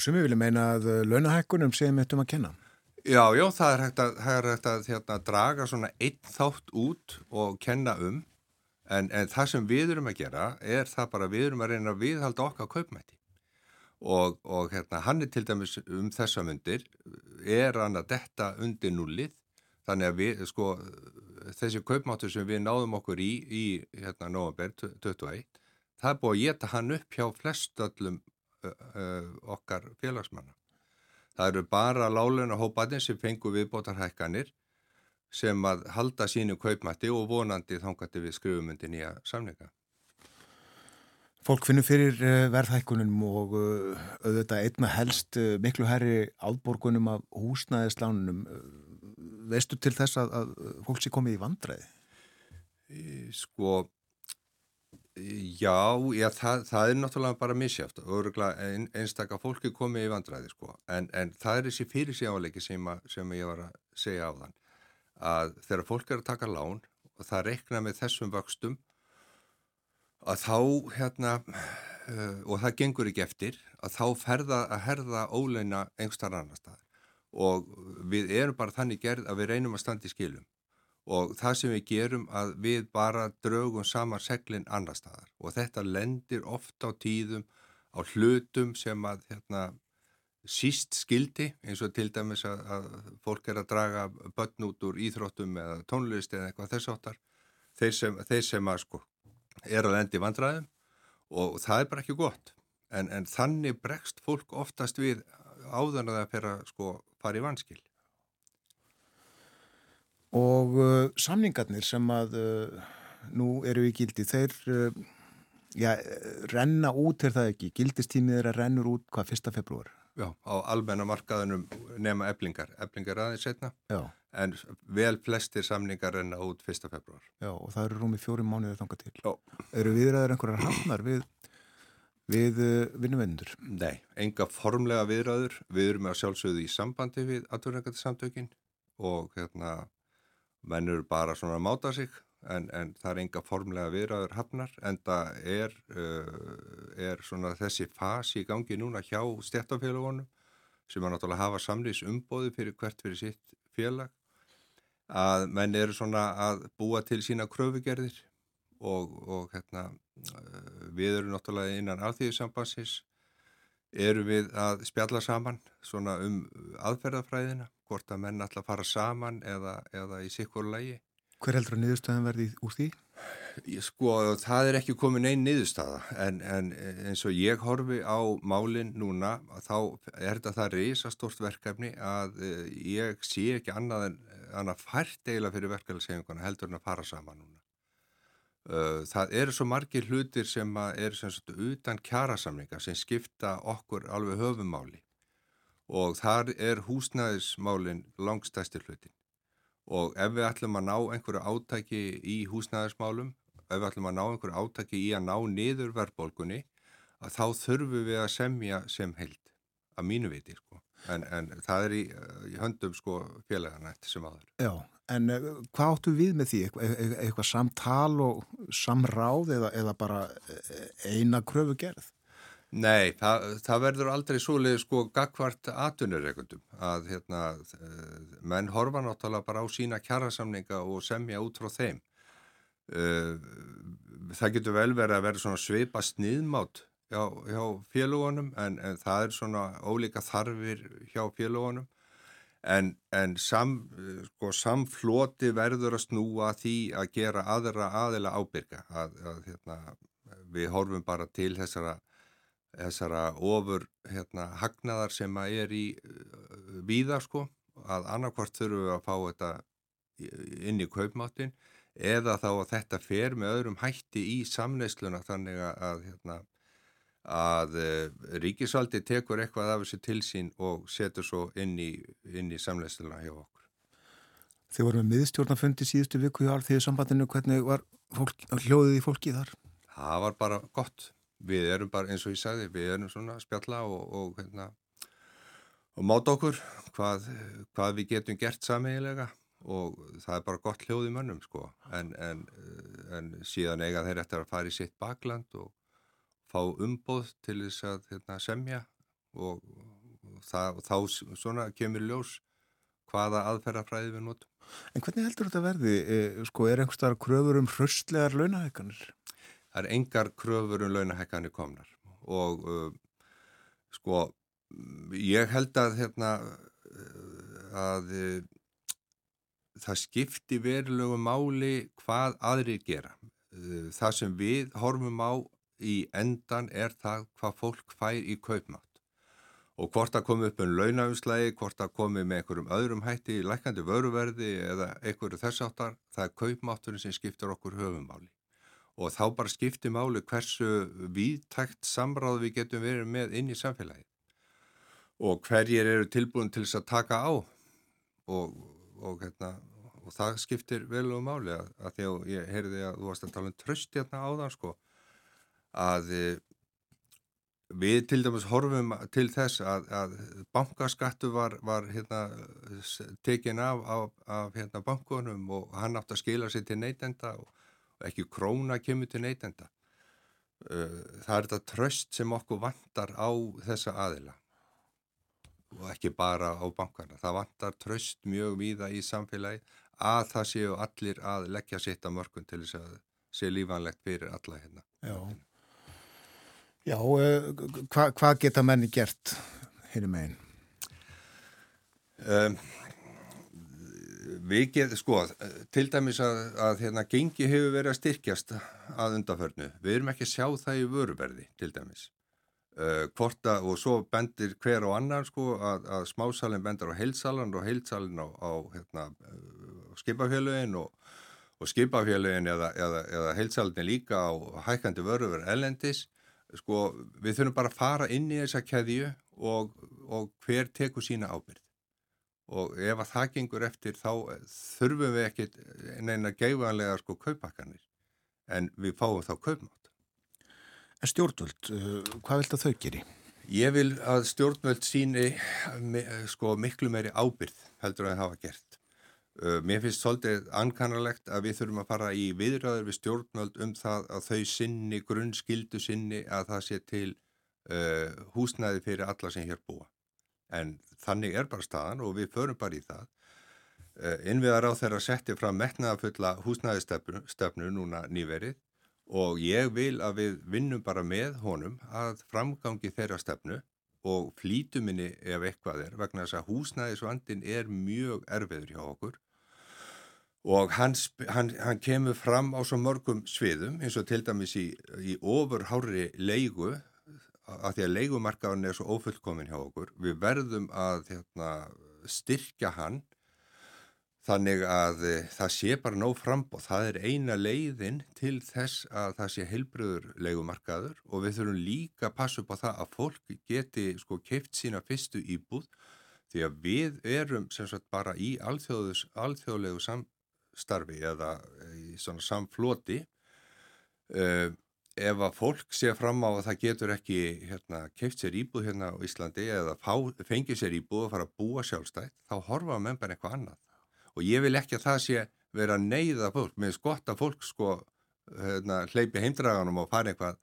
[SPEAKER 1] Sumi vilja meina að eh, launahækkunum séum eittum að kenna.
[SPEAKER 4] Já, já, það er hægt að, er hægt að hérna, draga svona einn þátt út og kenna um. En, en það sem við erum að gera er það bara við erum að reyna að viðhalda okkar kaupmætti. Og, og hérna, hann er til dæmis um þessa myndir er hann að detta undir nullið þannig að við, sko, þessi kaupmáttur sem við náðum okkur í í hérna november 21 það er búið að geta hann upp hjá flestöllum okkar félagsmanna. Það eru bara láluna hópaðin sem fengur viðbótarhækkanir sem að halda sínu kaupmætti og vonandi þangandi við skrifumundin í að samninga.
[SPEAKER 1] Fólk finnur fyrir uh, verðhækkunum og auðvitað einna helst miklu herri áborgunum af húsnæðislánunum. Veistu til þess að, að fólk sé komið í vandræði?
[SPEAKER 4] Sko, já, já það, það er náttúrulega bara misjáft og ein, einstakar fólki komið í vandræði sko. En, en það er þessi fyrir síðanleiki sem, sem ég var að segja á þann. Að þegar fólk er að taka lán og það rekna með þessum vöxtum að þá hérna uh, og það gengur ekki eftir að þá ferða að herða óleina einhverstar annar staðar og við erum bara þannig gerð að við reynum að standa í skilum og það sem við gerum að við bara draugum saman seglinn annar staðar. Og þetta lendir ofta á tíðum á hlutum sem að hérna, síst skildi eins og til dæmis að, að fólk er að draga börn út úr íþróttum eða tónlist eða eitthvað þess áttar þeir sem, þeir sem að sko er að lendi vandræðum og það er bara ekki gott. En, en þannig bregst fólk oftast við áðan að það fer að sko fara í vanskil
[SPEAKER 1] Og uh, samningarnir sem að uh, nú eru í gildi, þeir uh, já, renna út er það ekki, gildistímið er að rennur út hvað, 1. februar?
[SPEAKER 4] Já, á almennamarkaðunum nema eblingar, eblingar aðeins setna
[SPEAKER 1] Já
[SPEAKER 4] en vel flestir samningar enna út 1. februar.
[SPEAKER 1] Já, og það eru rúmið fjóri mánuðið þanga til.
[SPEAKER 4] Já.
[SPEAKER 1] Eru viðræður einhverjar hafnar við, við uh, vinnuvendur?
[SPEAKER 4] Nei, enga formlega viðræður. Við erum að sjálfsögðu í sambandi við aðvörðingarsamtökin og hérna, menn eru bara svona að máta sig en, en það er enga formlega viðræður hafnar en það er, uh, er svona þessi fasi í gangi núna hjá stjættafélagunum sem að náttúrulega hafa samlýs umbóði fyrir hvert fyrir sitt félag að menn eru svona að búa til sína kröfugerðir og, og hérna, eh, við erum náttúrulega innan alþýðisambansins eru við að spjalla saman svona um aðferðafræðina hvort að menn alltaf fara saman eða, eða í sikkur lægi.
[SPEAKER 1] Hver heldur að niðurstöðan verði úr því?
[SPEAKER 4] Sko, það er ekki komin einn niðurstaða en, en eins og ég horfi á málinn núna þá er þetta það reysastort verkefni að eh, ég sé ekki annað en annað fært eiginlega fyrir verkefælisefinguna heldur en að fara saman núna. Eh, það eru svo margir hlutir sem er sem sagt, utan kjærasamlinga sem skipta okkur alveg höfumáli og þar er húsnæðismálinn langstæstir hlutin og ef við ætlum að ná einhverju átæki í húsnæðismálum ef við ætlum að ná einhverju átaki í að ná niður verðbólgunni að þá þurfum við að semja sem held að mínu viti sko. en, en það er í, í höndum sko félaganætt sem aður.
[SPEAKER 1] Já, en uh, hvað áttu við með því? Eitthvað, eitthvað, eitthvað samtal og samráð eða, eða bara eh, eina kröfu gerð?
[SPEAKER 4] Nei, það, það verður aldrei svoleið sko gagvart atunurreikundum að hérna, eh, menn horfa náttúrulega bara á sína kjærasamninga og semja út frá þeim. Eh, það getur vel verið að vera svona sveipa sniðmátt hjá, hjá félagunum en, en það er svona ólíka þarfir hjá félagunum en, en sam, sko, samfloti verður að snúa því að gera aðra aðila ábyrga að, að hérna, við horfum bara til þessara, þessara ofur hérna, hagnaðar sem að er í víða sko að annarkvart þurfum við að fá þetta inn í kaupmáttin eða þá að þetta fer með öðrum hætti í samneisluna þannig að, hérna, að ríkisvaldi tekur eitthvað af þessu til sín og setur svo inn í, inn í samneisluna hjá okkur.
[SPEAKER 1] Þið vorum með miðstjórnafundi síðustu viku í alþýðu sambandinu, hvernig var fólk, hljóðið í fólki þar?
[SPEAKER 4] Það var bara gott. Við erum bara, eins og ég sagði, við erum svona spjalla og, og, hérna, og máta okkur hvað, hvað við getum gert sameigilega og það er bara gott hljóð í mönnum sko en, en, en síðan eiga þeir eftir að fara í sitt bakland og fá umbóð til þess að hérna, semja og, og, það, þá svona kemur ljós hvaða aðferðafræði við notum.
[SPEAKER 1] En hvernig heldur þetta verði? E, sko er einhverstaðar kröfur um hröstlegar launahekkanir?
[SPEAKER 4] Það er engar kröfur um launahekkanir komnar og uh, sko ég held að hérna að það skipti verulegu máli hvað aðrir gera. Eh, það sem við horfum á í endan er það hvað fólk fær í kaupmátt. Og hvort það komi upp um launafnslægi, hvort það komi með einhverjum öðrum hætti, lækandi vöruverði eða einhverju þess áttar, það er kaupmátturinn sem skiptir okkur höfumáli. Og þá bara skipti máli hversu viðtækt samráð við getum verið með inn í samfélagi og hverjir eru tilbúin til þess að taka á. Og, og, hérna, og það skiptir vel og máli að, að því að ég heyrði að þú varst að tala um tröst hérna á það sko að eh, við til dæmis horfum til þess að, að bankaskattu var, var hérna, tekin af, af, af hérna, bankunum og hann átt að skila sér til neytenda og ekki króna kemur til neytenda eh, það er þetta tröst sem okkur vantar á þessa aðila og ekki bara á bankana. Það vantar tröst mjög víða í samfélagi að það séu allir að leggja sitt á mörgum til þess að sé lífanlegt fyrir alla hérna.
[SPEAKER 1] Já, Já uh, hvað hva geta menni gert hérna meginn?
[SPEAKER 4] Um, við sko, til dæmis að, að hérna gengi hefur verið að styrkjast að undanförnu. Við erum ekki að sjá það í vöruverði, til dæmis. Uh, kvorta og svo bendir hver og annar sko að, að smásalinn bendir á heilsalan og heilsalinn á, á hérna, skipafélugin og, og skipafélugin eða, eða, eða heilsalinn líka á hækandi vörður ellendis sko við þurfum bara að fara inn í þessa keðju og, og hver tekur sína ábyrð og ef að það gengur eftir þá þurfum við ekki neina geifanlega sko kaupakkanir en við fáum þá kaupmátt
[SPEAKER 1] En stjórnvöld, uh, hvað vilt að þau geri?
[SPEAKER 4] Ég vil að stjórnvöld síni sko, miklu meiri ábyrð heldur að það hafa gert. Mér finnst svolítið ankannalegt að við þurfum að fara í viðræður við stjórnvöld um það að þau sinni, grunnskildu sinni að það sé til uh, húsnæði fyrir alla sem hér búa. En þannig er bara staðan og við förum bara í það. Uh, Innviðar á þeirra setti fram metnaðafulla húsnæðistefnu núna nýverið og ég vil að við vinnum bara með honum að framgangi þeirra stefnu og flítuminni ef eitthvað er vegna þess að húsnæðisvandin er mjög erfiður hjá okkur og hann, hann, hann kemur fram á svo mörgum sviðum eins og til dæmis í, í ofurhári leigu að því að leigumarkaðan er svo ofullkomin hjá okkur við verðum að hérna, styrkja hann Þannig að e, það sé bara nóg frambóð, það er eina leiðin til þess að það sé heilbröður leikumarkaður og við þurfum líka að passa upp á það að fólk geti sko keift sína fyrstu íbúð því að við erum sem sagt bara í alþjóðlegu samstarfi eða í svona samfloti. Uh, ef að fólk sé fram á að það getur ekki hérna, keift sér íbúð hérna á Íslandi eða fengið sér íbúð og fara að búa sjálfstætt, þá horfa að menn bara eitthvað annað og ég vil ekki að það sé vera neyða fólk, með skotta fólk sko hérna, hleypi heimdraganum og fara eitthvað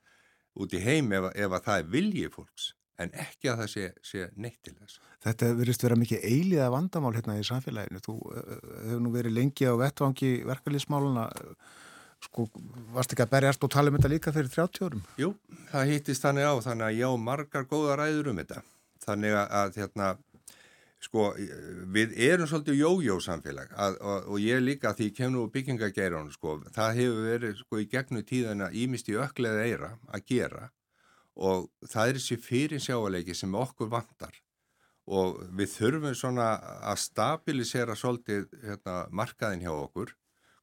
[SPEAKER 4] út í heim ef, ef að það er viljið fólks en ekki að það sé, sé neitt til þess.
[SPEAKER 1] Þetta verist vera mikið eiliða vandamál hérna í samfélaginu. Þú hefur nú verið lengi á vettvangi verkalýsmáluna sko, varst ekki að berjast og tala um þetta líka fyrir 30 árum?
[SPEAKER 4] Jú, það hýttist þannig á, þannig að já, margar góða ræður um þetta. Þannig að hérna sko við erum svolítið jójó samfélag að, og, og ég líka því ég kem nú byggingageirun sko það hefur verið sko í gegnum tíðana ímist í ökleða eira að gera og það er þessi fyrir sjáleiki sem okkur vantar og við þurfum svona að stabilisera svolítið hérna, markaðin hjá okkur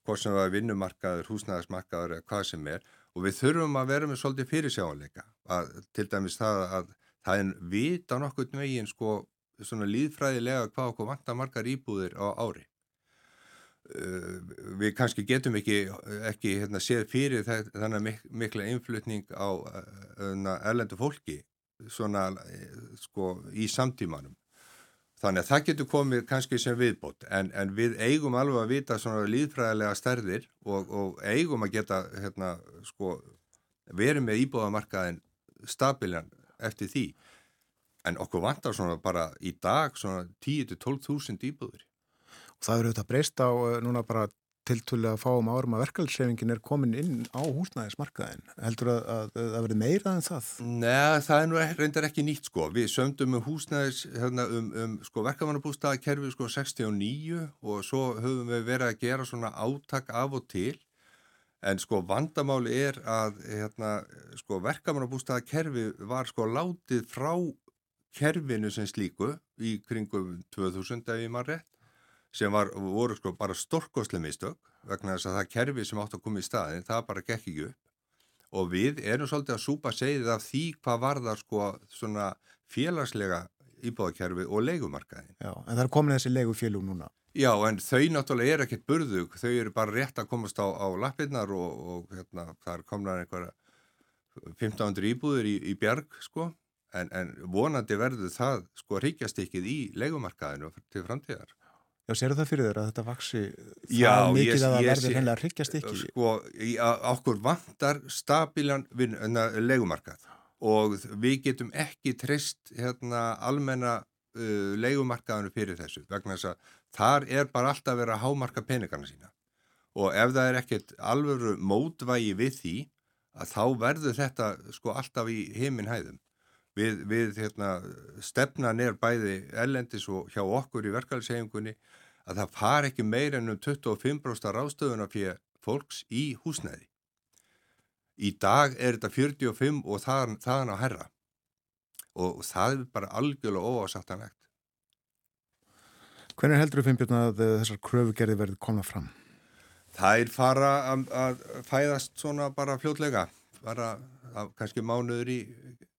[SPEAKER 4] hvort sem það er vinnumarkaður, húsnæðismarkaður eða hvað sem er og við þurfum að vera með svolítið fyrir sjáleika að til dæmis það að það er vita nokkur veginn sko svona líðfræðilega hvað okkur vantar margar íbúðir á ári. Uh, við kannski getum ekki, ekki hérna, séð fyrir þannig mik mikla einflutning á uh, erlendu fólki svona, sko, í samtímanum. Þannig að það getur komið kannski sem viðbót en, en við eigum alveg að vita svona líðfræðilega stærðir og, og eigum að geta hérna, sko, verið með íbúðamarkaðin stabilan eftir því en okkur vantar svona bara í dag svona 10-12.000 íbúður.
[SPEAKER 1] Og það eru auðvitað breyst á eh, núna bara tiltúlega að fáum árum að verkefælsefingin er komin inn á húsnæðismarkaðin. Heldur að, að, að það verði meira en það?
[SPEAKER 4] Nei, það er nú reyndar ekki nýtt sko. Við sömdum um húsnæðis hérna, um, um sko, verkefælnabústaðakerfi sko 69 og svo höfum við verið að gera svona átak af og til En sko vandamáli er að hérna, sko, verkefnabústaðakerfi var sko látið frá kerfinu sem slíku í kringum 2000 ef ég maður rétt sem var, voru sko bara storkoslega mistök vegna þess að það kerfi sem átt að koma í staðin það bara gekk ekki upp og við erum svolítið að súpa segið af því hvað var það sko svona félagslega íbúðakerfi og leikumarkaðin.
[SPEAKER 1] Já, en það er komin þessi leigufélug núna.
[SPEAKER 4] Já, en þau náttúrulega er ekkert burðug, þau eru bara rétt að komast á, á lappirnar og, og hérna, það er komnar einhverja 1500 íbúður í, í bjarg sko, en, en vonandi verður það sko ríkjastykkið í leikumarkaðinu til framtíðar.
[SPEAKER 1] Já, séru það fyrir þér að þetta vaksi það mikið að það verður hennilega að hryggjast ekki?
[SPEAKER 4] Sko, okkur vantar stabilan legumarkað og við getum ekki treyst hérna, almenna uh, legumarkaðinu fyrir þessu vegna þess að þar er bara alltaf verið að hámarka peningarna sína og ef það er ekkert alveg mótvægi við því að þá verður þetta sko alltaf í heiminn hæðum. Við, við hérna, stefnan er bæði ellendis og hjá okkur í verkefælsefingunni að það far ekki meir en um 25% ráðstöðuna fyrir fólks í húsnæði. Í dag er þetta 45 og þaðan, þaðan á herra og það er bara algjörlega óásattanlegt.
[SPEAKER 1] Hvernig heldur þú Finnbjörn að þessar kröfugerði verði komað fram?
[SPEAKER 4] Það er fara að, að fæðast svona bara fljótlega, bara kannski mánuður í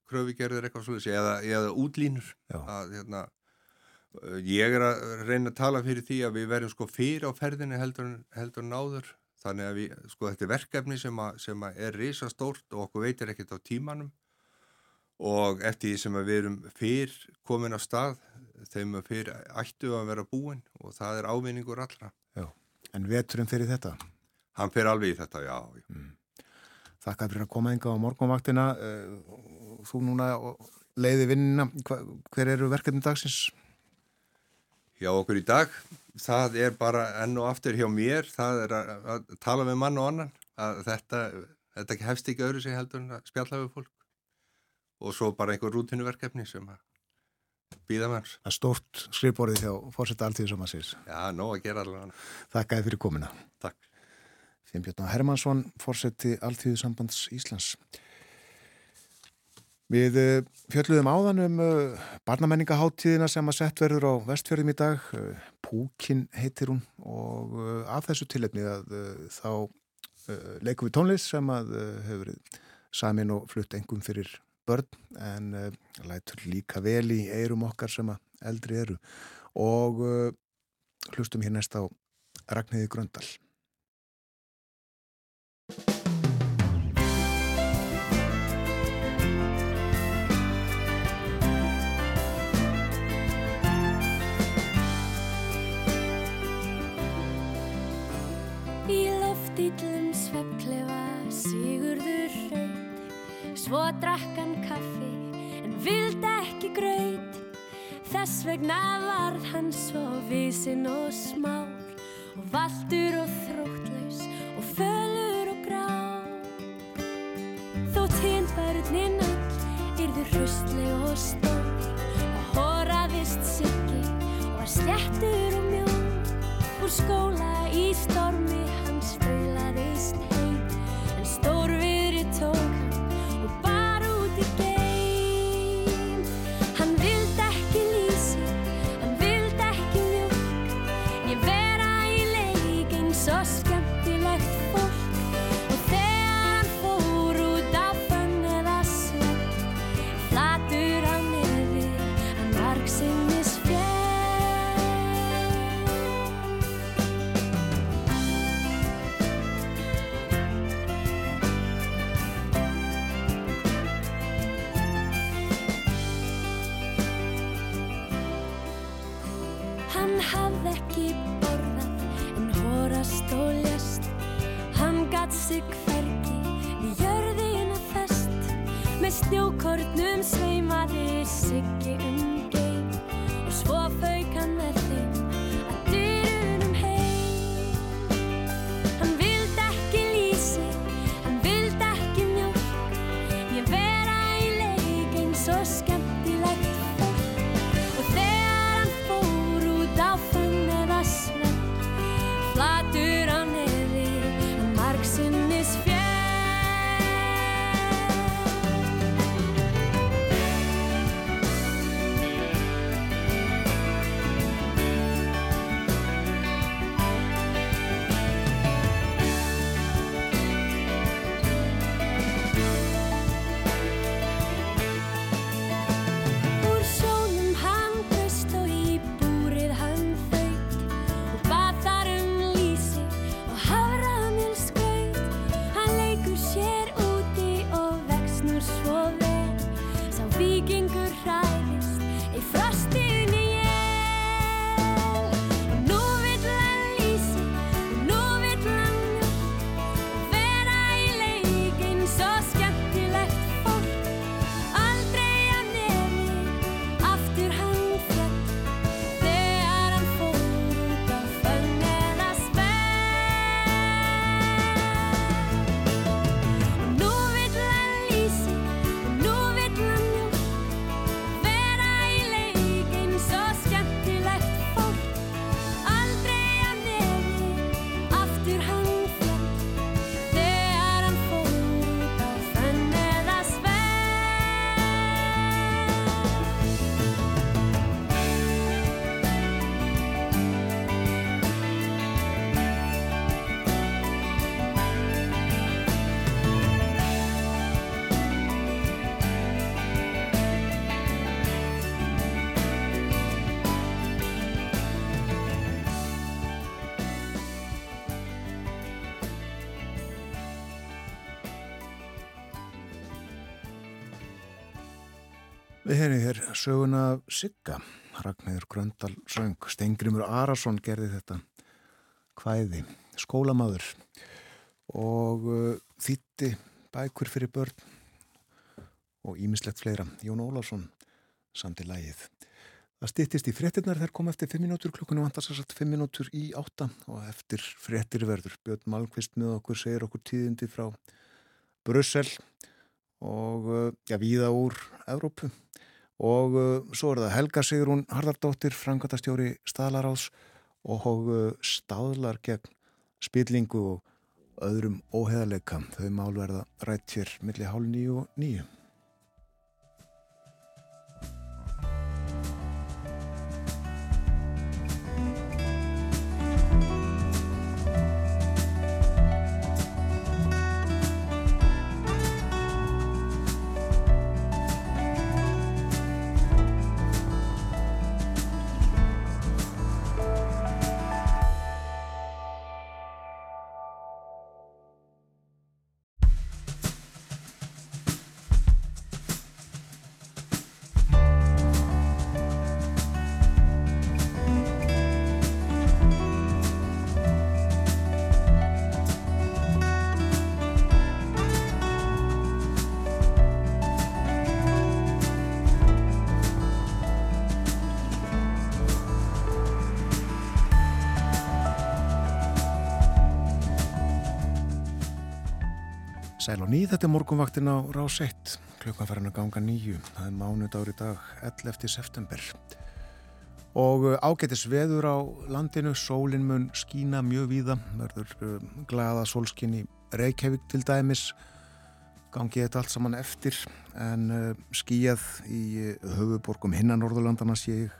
[SPEAKER 4] kröfugerðir eitthvað svolítið eða, eða útlínur að hérna Ég er að reyna að tala fyrir því að við verðum sko fyrir á ferðinni heldur, heldur náður þannig að við, sko þetta er verkefni sem, að, sem að er risastórt og okkur veitir ekkert á tímanum og eftir því sem við erum fyrr komin á stað þeim að fyrr ættu að vera búin og það er ávinningur allra.
[SPEAKER 1] Já, en veturum fyrir þetta?
[SPEAKER 4] Hann fyrir alveg í þetta, já. Mm.
[SPEAKER 1] Þakka fyrir að koma enga á morgunvaktina. Eh, þú núna leiði vinnina. Hver eru verkefni dagsins?
[SPEAKER 4] hjá okkur í dag. Það er bara enn og aftur hjá mér, það er að, að tala með mann og annan, að þetta, þetta hefst ekki öðru sig heldur en að spjalla við fólk og svo bara einhver rútinuverkefni sem að býða manns.
[SPEAKER 1] Það er stórt skrifborðið hjá fórsetta alltíðu sem að sýrs.
[SPEAKER 4] Já, nóg að gera allavega.
[SPEAKER 1] Þakkaði fyrir komina.
[SPEAKER 4] Takk.
[SPEAKER 1] Finnbjörn Hermansson, fórseti alltíðu sambands Íslands. Við eh, fjöldluðum áðan um uh, barnamenningaháttíðina sem að sett verður á vestfjörðum í dag. Uh, Púkin heitir hún og af þessu tilhefni að þá leikum við tónlist sem að hefur samin og flutt engum fyrir börn en lætur líka vel í eirum okkar sem að eldri eru og hlustum hér næst á Ragnhiði Gröndal.
[SPEAKER 5] Svo drakkan kaffi en vildi ekki graut. Þess vegna varð hann svo vísin og smár Og valdur og þróttlaus og fölur og grá Þótt hinn börnin öll yrður hrustleg og stór Og horaðist siggi og var slettur og mjó Úr skóla í stormi snjókornum sveimaði siggi
[SPEAKER 1] Við hefum hér söguna Sigga, Ragnæður Gröndal söng, Stengrimur Arason gerði þetta hvæði, skólamaður og uh, þýtti bækur fyrir börn og ímislegt fleira, Jón Ólásson samt í lægið. Það stýttist í frettirnar þær kom eftir 5 minútur, klukkunum vantar sér satt 5 minútur í 8 og eftir frettir verður. Björn Malmqvist með okkur segir okkur tíðindi frá Brussel og uh, já, víða úr Evrópu og uh, svo er það Helga Sigrún Hardardóttir, frangatastjóri staðlaráðs og uh, staðlar gegn spillingu og öðrum óheðaleika. Þau mál verða rætt hér millir hálf nýju og nýju. Nýð, þetta er morgunvaktin á rás 1, klukkan farin að ganga nýju, það er mánudagur í dag, 11. september. Og uh, ágætis veður á landinu, sólinn mun skína mjög víða, verður uh, glada sólskinn í Reykjavík til dæmis, gangi þetta allt saman eftir, en uh, skíjað í höfuborgum hinnan Norðurlandana sé ég,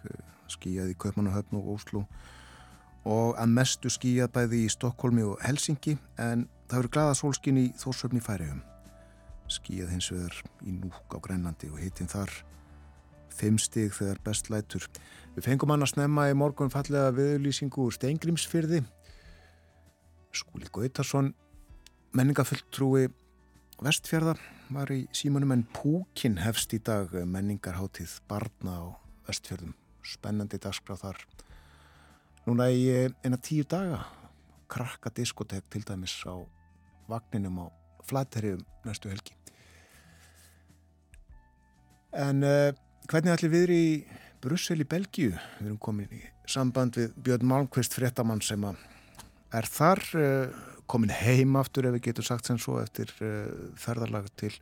[SPEAKER 1] skíjað í Kaupmannahöfn og Óslu og að mestu skíjað bæði í Stokkólmi og Helsingi, en Það verður glada sólskinn í Þórsöfni færiðum. Skíjað hins vegar í núk á Grænlandi og hittin þar fimm stig þegar best lætur. Við fengum hann að snemma í morgun fallega viðlýsingu úr Steingrímsfyrði. Skúli Gautarsson, menningafulltrúi vestfjörða, var í símanum en Púkin hefst í dag menningarhátið barna á vestfjörðum. Spennandi dagskráð þar. Núna í eina tíu daga krakka diskotek til dæmis á vagninum á flatterjum næstu helgi. En uh, hvernig ætli við í Brussel í Belgíu? Við erum komin í samband við Björn Malmqvist fréttamann sem er þar uh, komin heim aftur ef við getum sagt sem svo eftir uh, ferðarlag til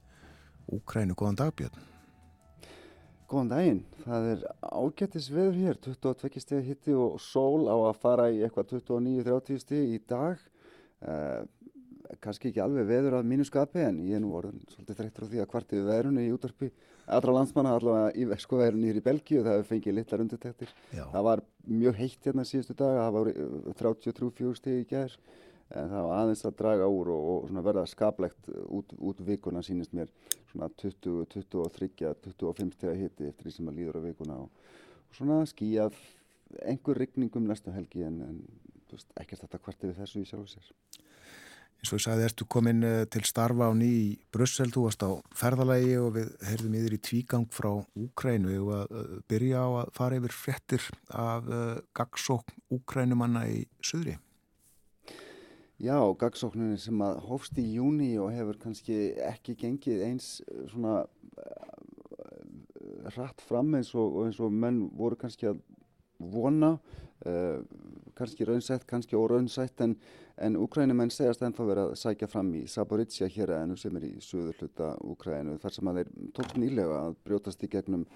[SPEAKER 1] Úkrænu. Góðan dag Björn.
[SPEAKER 6] Góðan daginn. Það er ágættis veður hér, 22 steg hitti og sól á að fara í eitthvað 29-30 steg í dag. Uh, kannski ekki alveg veður að mínu skapi en ég er nú orðin svolítið þreyttur á því að kvartið veðrunni í útvarpi allra landsmanna allavega í vesko veðrunni hér í Belgíu það hefur fengið litlar undirtektir. Það var mjög heitt hérna síðustu dag, það var 33-4 steg í gerð en það var aðeins að draga úr og, og verða skaplegt út, út vikuna sínist mér svona 20, 23, 25 steg hitti eftir því sem að líður á vikuna og, og svona skíjað einhver rigningum næstu helgi en, en veist, ekkert þetta kvartið við þessu í sjálf.
[SPEAKER 1] Eins og ég sagði, ertu komin til starfa á ný í Brussel, þú varst á ferðalagi og við heyrðum yfir í tvígang frá Úkrænu og að byrja á að fara yfir frettir af gagsókn Úkrænumanna í söðri.
[SPEAKER 6] Já, gagsókninni sem að hófst í júni og hefur kannski ekki gengið eins svona rætt fram eins og, eins og menn voru kannski að vona, uh, kannski raunsætt, kannski óraunsætt en, en Úkrænumenn segast ennþá verið að sækja fram í Saboritsja hér að ennum sem er í söður hluta Úkrænu þar sem að þeir tók nýlega að brjótast í gegnum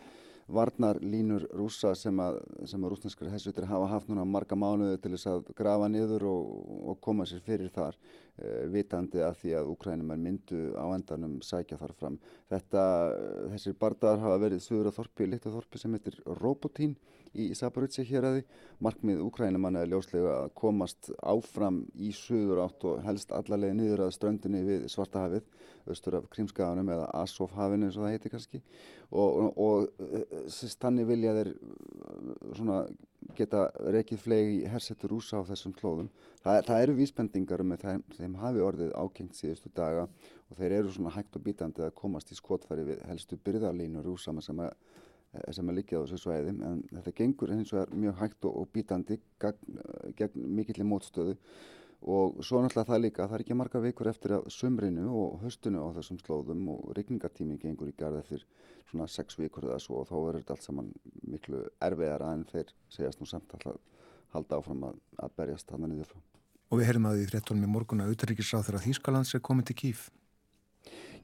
[SPEAKER 6] varnarlínur rúsa sem að, að rúsneskar hessutir hafa haft núna marga mánuði til þess að grafa niður og, og koma sér fyrir þar uh, vitandi að því að Úkrænumar myndu á endanum sækja þar fram. Þetta, þessir bardagar hafa verið sögur að þorpi, litu þorpi sem heitir Robotín í Saporitsja hér aði. Markmið Úkrænumanna er ljóslega að komast áfram í söður átt og helst allarlega niður að ströndinni við Svartahafið, austur af Krímskaganum eða Asofhafinu eins og það heiti kannski og, og, og þannig vilja þeir svona geta rekið flegi hersetur rúsa á þessum slóðum. Það, það eru vísbendingar um þeim, þeim hafi orðið ákengt síðustu daga og þeir eru svona hægt og bítandi að komast í skotfæri við helstu byrðarlínu rúsa sem að, sem að liggja á þessu svæði en þetta gengur eins og er mjög hægt og, og bítandi gegn, gegn mikill í mótstöðu og svo náttúrulega það líka, það er ekki marga vikur eftir að sumrinu og höstunu á þessum slóðum og regningartími gengur í garð eftir svona sex vikur eða svo og þá verður þetta allt saman miklu erfiðara en þeir segjast nú samt alltaf halda áfram að, að berjast þannig niður frá.
[SPEAKER 1] Og við heyrðum að því þrettunum í morgun að Utaríkisráð þegar Þýskalands er komið til Kíf.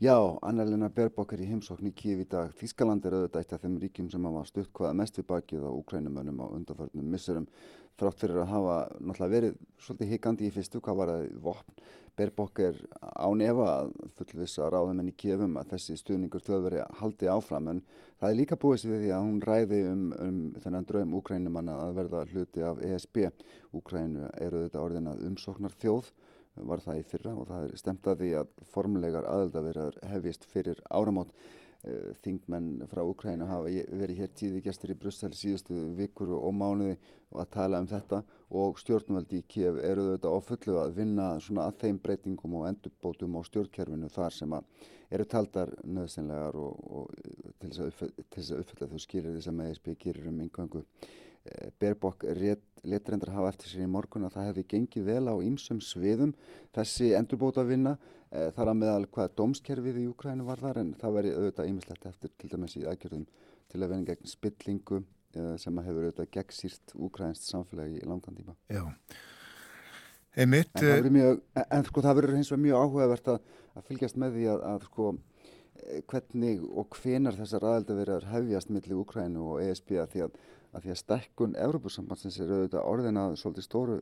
[SPEAKER 6] Já, Anna-Lena Berbókar í heimsókn í Kíf í dag. Þýskaland er auðvitað eitt af þeim ríkjum sem hafa stutt hvaða mest við bakið á Ukrænumönnum á undanförnum missurum þrátt fyrir að hafa náttúrulega verið svolítið higandi í fyrstu hvað var það vopn. Berbók er án efa að fullvisa ráðumenn í kefum að þessi stuðningur þjóðveri haldi áfram en það er líka búið sér því að hún ræði um, um þennan draum Úkrænumanna að verða hluti af ESB. Úkrænu eru þetta orðin að umsóknar þjóð var það í fyrra og það er stemt að því að formlegar aðeldavirðar hefist fyrir áramót. Eh, þingmenn frá Ukræna hafa verið hér tíði gestur í Brussel síðustu vikur og mánuði og að tala um þetta og stjórnvaldi í Kiev eru þetta ofullu að vinna svona að þeim breytingum og endurbótum á stjórnkerfinu þar sem að eru taldar nöðsynlegar og, og til þess að uppfylla þau skilir því sem ESB gerir Eh, Berbok letrendar hafa eftir sér í morgun að það hefði gengið vel á ýmsum sviðum þessi endurbóta vinna Eh, þar að meðal hvað dómskerfið í Úkrænu var þar en það veri auðvitað ímislegt eftir til dæmis í aðgjörðum til að vera gegn spillingu eh, sem að hefur auðvitað gegnsýrt úkrænst samfélagi í langan tíma.
[SPEAKER 1] Já, einmitt.
[SPEAKER 6] En það verður mjög, en sko það verður eins og mjög áhugavert að, að fylgjast með því að, að sko hvernig og hvenar þessar aðeldaverðar hefjast millir Úkrænu og ESB að því að, að því að stekkun Európusambansins er auðvitað orðinað svolítið stóru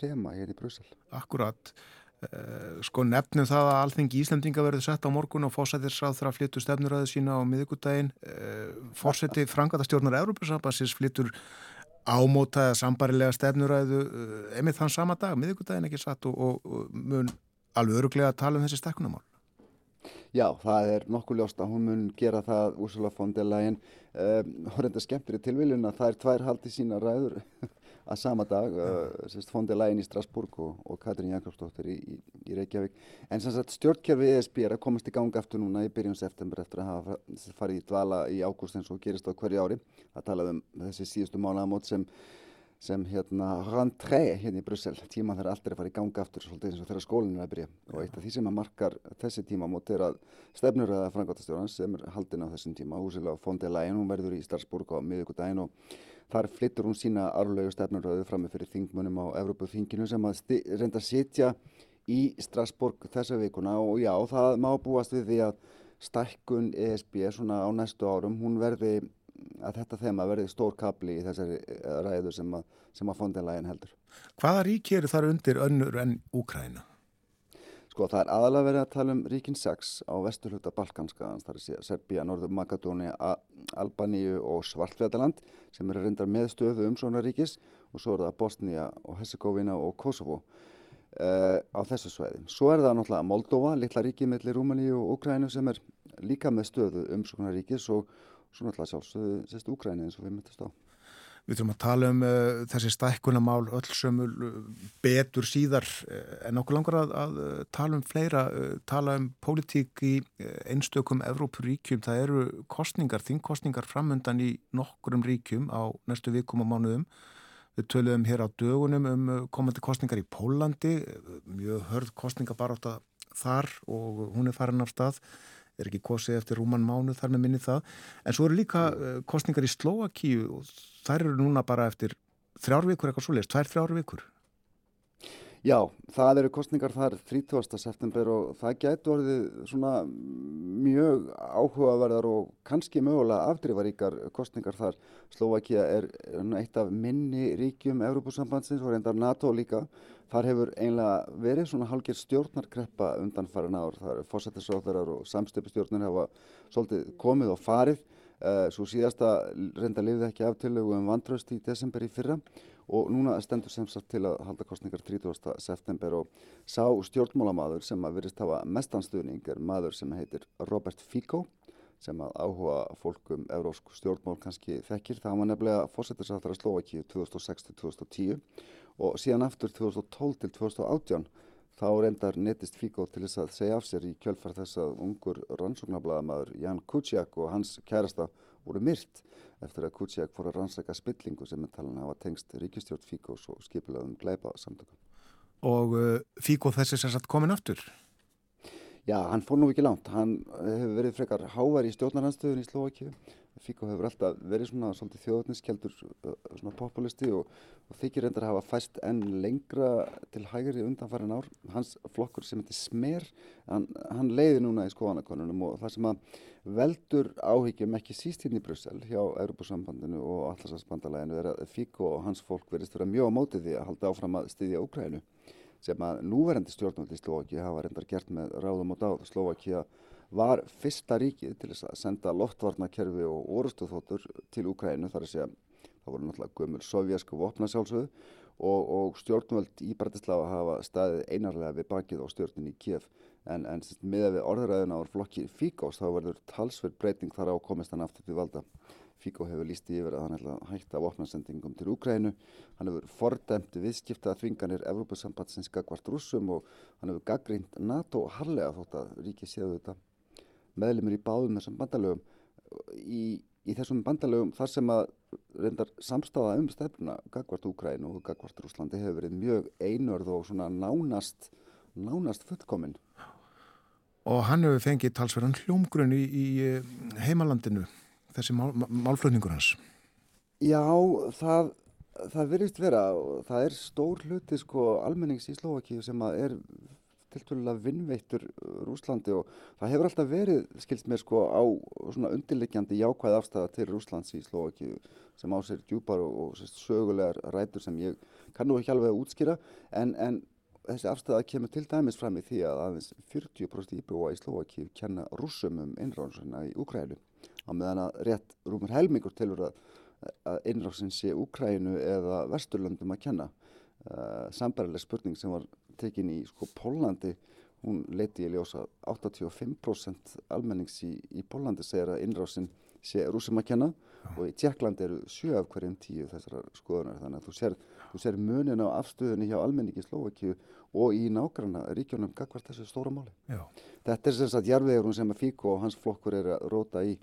[SPEAKER 6] þema hér í Brussel.
[SPEAKER 1] Akkurat. Eh, sko nefnum það að alþengi Íslandinga verður sett á morgun og fósættirsráð þarf að flyttu stefnuræðu sína á miðugudaginn eh, fórseti frangatastjórnar Európa-sambansins flyttur ámóta eða sambarilega stefnuræðu eh, emið þann sama dag, miðugudaginn ekki satt og, og mun alveg öruglega að tala um þessi stekkunamál
[SPEAKER 6] Já, það er nokkuð ljóst að hún mun gera það Úrsula von der Leyen um, horrenda skemmtir í tilviljun að það er tvær haldi sína ræður að sama dag, uh, sérst fóndið lægin í Strasbourg og, og Katrín Jakobsdóttir í, í, í Reykjavík. En sem sagt stjórnkjörfi ESB er að komast í ganga eftir núna í byrjun september eftir að hafa farið í dvala í ágúst eins og gerist á hverju ári. Það talaði um þessi síðustu mánagamót sem, sem hérna rentré hérna í Brussel, tíma þegar allt er að fara í ganga eftir svolítið eins og þegar skólinn er að byrja. Og eitt af því sem að markar þessi tímamót er að stefnur að frangotastjórnans sem er haldin á þessum tíma, húsilega fóndið lægin, hún verður í Strasbourg á miðugudagin og Þar flyttur hún sína arflegu stefnuröðu fram með fyrir þingmunum á Evrópuþinginu sem að reynda að sitja í Strasbourg þessa vikuna og já, það má búast við því að stækkun ESB svona á næstu árum, hún verði að þetta þema verði stór kapli í þessari eh, ræðu sem að, að fondilægin heldur.
[SPEAKER 1] Hvaða ríki eru þar undir önnur enn Úkræna?
[SPEAKER 6] Sko það er aðalega verið að tala um ríkin 6 á vesturhluta Balkanska, það er Serbia, Norður Magadóni, Albaníu og Svartfjöldaland sem eru reyndar með stöðu um svona ríkis og svo er það Bosnia og Herzegovina og Kosovo uh, á þessu sveiði. Svo er það náttúrulega Moldova, litla ríki mellir Rúmaníu og Ukrænu sem er líka með stöðu um svona ríkis og svo náttúrulega sjálfsögðu sérst Ukræni eins og við myndast á.
[SPEAKER 1] Við þurfum að tala um uh, þessi stækkunamál öll sömul uh, betur síðar uh, en okkur langar að, að tala um fleira, tala um pólitík í einstökum Evrópuríkjum. Það eru kostningar, þingkostningar framöndan í nokkurum ríkjum á næstu vikum og mánuðum. Við töluðum hér á dögunum um komandi kostningar í Pólandi, mjög hörð að þar og hún er farin af stað er ekki kosið eftir rúman mánu þar með minni það. En svo eru líka uh, kostningar í Slovakíu og þær eru núna bara eftir þrjár vikur eitthvað svo leiðist, tvær þrjár vikur
[SPEAKER 6] Já, það eru kostningar þar 30. september og það getur orðið svona mjög áhugaverðar og kannski mögulega afdrifaríkar kostningar þar. Slovakia er eitt af minni ríkjum Európusambandsins og reyndar NATO líka. Þar hefur einlega verið svona halgir stjórnarkreppa undan farin ár. Það eru fósættisráðarar og samstöpustjórnir hafa svolítið komið og farið. Eh, Svo síðasta reynda lifið ekki af tilögu um vantraust í desember í fyrra og núna stendur sem sagt til að halda kostningar 30. september og sá stjórnmálamadur sem að verist hafa mestanstuðning er maður sem heitir Robert Fico sem að áhuga fólkum eurósk stjórnmál kannski þekkir. Það var nefnilega fórsettisáþara Slovakíu 2006-2010 og síðan aftur 2012-2018 þá reyndar netist Fico til þess að segja af sér í kjölfar þess að ungur rannsóknarbladamadur Jan Kuciak og hans kærasta voru myrt eftir að Kuciak fór að rannsaka spillingu sem er talan að hafa tengst ríkistjórn Ficos og skipilaðum gleipa samtökum.
[SPEAKER 1] Og uh, Fico þessi sem satt komin aftur?
[SPEAKER 6] Já, hann fór nú ekki langt. Hann hefur verið frekar hávar í stjórnarhansstöðun í Slovakíu Fíko hefur alltaf verið svona svolítið þjóðniskjaldur uh, svona populisti og, og þykir reyndar að hafa fæst enn lengra til hægri undanfærin ár. Hans flokkur sem heitir Smer, hann, hann leiði núna í skoðanakonunum og það sem að veldur áhyggjum ekki síst hérna í Brussel hjá Europasambandinu og Allarsafsbandalæginu er að Fíko og hans fólk verist vera mjög á mótið því að halda áfram að styðja Úkrænu sem að núverandi stjórnvöld í Slovaki hafa reyndar gert með ráðum og dáð. Slovaki var fyrsta ríkið til þess að senda loftvarnakerfi og orustuþóttur til Ukrænu þar að segja það voru náttúrulega gömur sovjasku vopnasjálfsögðu og, og stjórnvöld í Bratislava hafa staðið einarlega við bakið á stjórnin í Kiev en, en með við orðuræðina á flokki Fíkós þá verður talsverð breyting þar á komist hann aftur til valda. Fíkó hefur líst í yfir að hann ætla að hætta vopnasendingum til Ukrænu, hann hefur fordæmt viðskipta þvinganir Evrópusambandsins gagvart rúsum og hann hefur gaggrínt NATO harlega þótt að ríki séu þetta meðlumir í báðum þessum bandalögum. Í, í þessum bandalögum þar sem að reyndar samstafa um stefnuna Gagvart Úkræn og Gagvart Rúslandi hefur verið mjög einörð og svona nánast nánast fullkominn
[SPEAKER 1] Og hann hefur fengið talsverðan hljómgrunn í, í eh, heimalandinu þessi mál, málflötningur hans.
[SPEAKER 6] Já, það það verðist vera. Það er stór hluti sko almennings í Slovakíu sem er tiltvölulega vinnveittur Rúslandi og það hefur alltaf verið, skilst mér sko, á svona undirleikjandi jákvæð afstæða til Rúslands í Slovaki sem á sér djúpar og, og sögulegar rætur sem ég kannu ekki alveg að útskýra. En, en þessi afstæða kemur til dæmis fram í því að aðeins 40% íbúa í Slovaki kenna rúsum um innráðsuna í Úkrænu á meðan að rétt rúmur helmingur tilur að, að innráðsin sé Úkrænu eða Vesturlöndum að kenna. Uh, Sambarileg spurning sem var tekin í sko Pólandi hún leiti í ljósa 85% almennings í, í Pólandi segir að innrásin sé rúsum að kenna. Og í Tjekklandi eru 7 af hverjum 10 þessara skoðunar. Þannig að þú sér, þú sér munin á afstöðunni hjá almenningi Slovakíu og í nágranna ríkjónum gagvart þessu stóra máli. Já. Þetta er sem sagt jarðvegur sem að Fíko og hans flokkur er að róta í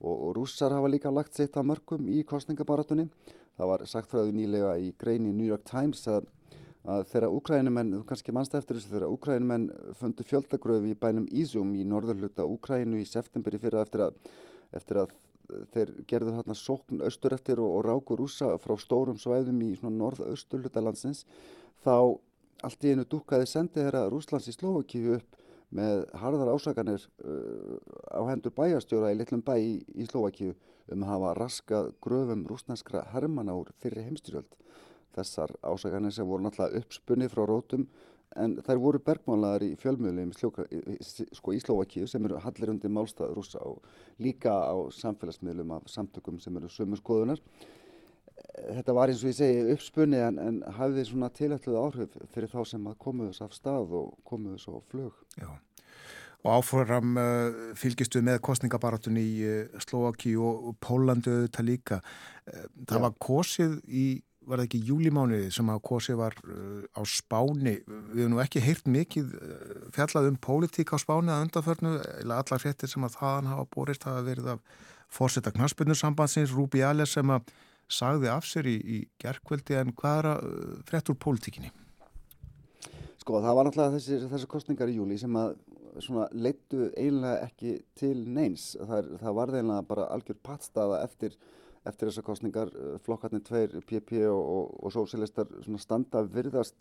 [SPEAKER 6] og, og rússar hafa líka lagt sitt að mörgum í kostningabaratunni. Það var sagt frá því nýlega í greini New York Times að að þegar úkrænumenn, þú kannski mannst eftir þessu, þegar úkrænumenn fundu fjöldagröfi í bænum Ísum í norðurluta Úkrænu í september í fyrra eftir að, eftir að þeir gerðu þarna sókn austur eftir og, og rákur úsa frá stórum svæðum í svona norð-austurluta landsins, þá allt í einu dúkaði sendið þeirra Rúslands í Slovakíu upp með harðar ásaganir uh, á hendur bæjastjóra í litlum bæ í, í Slovakíu um að hafa raskað gröfum rúsnanskra hermana úr fyrir heimstyrjöld þessar ásaganir sem voru náttúrulega uppspunni frá rótum en þær voru bergmálaðar í fjölmjölu sko, í Slovakíu sem eru hallir undir málstað rúsa og líka á samfélagsmiðlum af samtökum sem eru sömu skoðunar. Þetta var eins og ég segi uppspunni en, en hafði svona tilætluð áhrif fyrir þá sem komuðu þess af stað og komuðu svo flög.
[SPEAKER 1] Já. Og áfram uh, fylgistu með kostningabaratunni í uh, Slovakíu og Pólandu þetta líka. Uh, það Já. var kosið í var það ekki júlimániði sem að kosi var uh, á Spáni? Við hefum ekki heyrt mikið uh, fjallað um pólitík á Spáni að undanförnu. Eða allar fréttir sem að þaðan hafa borist hafa verið af fórsetta knaspunnursambandsins Rúbi Alles sem að sagði af sér í, í gerðkvöldi en hvað er að uh, frétt úr pólitíkinni?
[SPEAKER 6] Sko það var náttúrulega þessi, þessi kostningar í júli sem að leittu eiginlega ekki til neins. Það, það var eiginlega bara algjör pattstaða eftir eftir þessar kostningar eh, flokkarnir tveir, PP og, og, og sósilistar standa virðast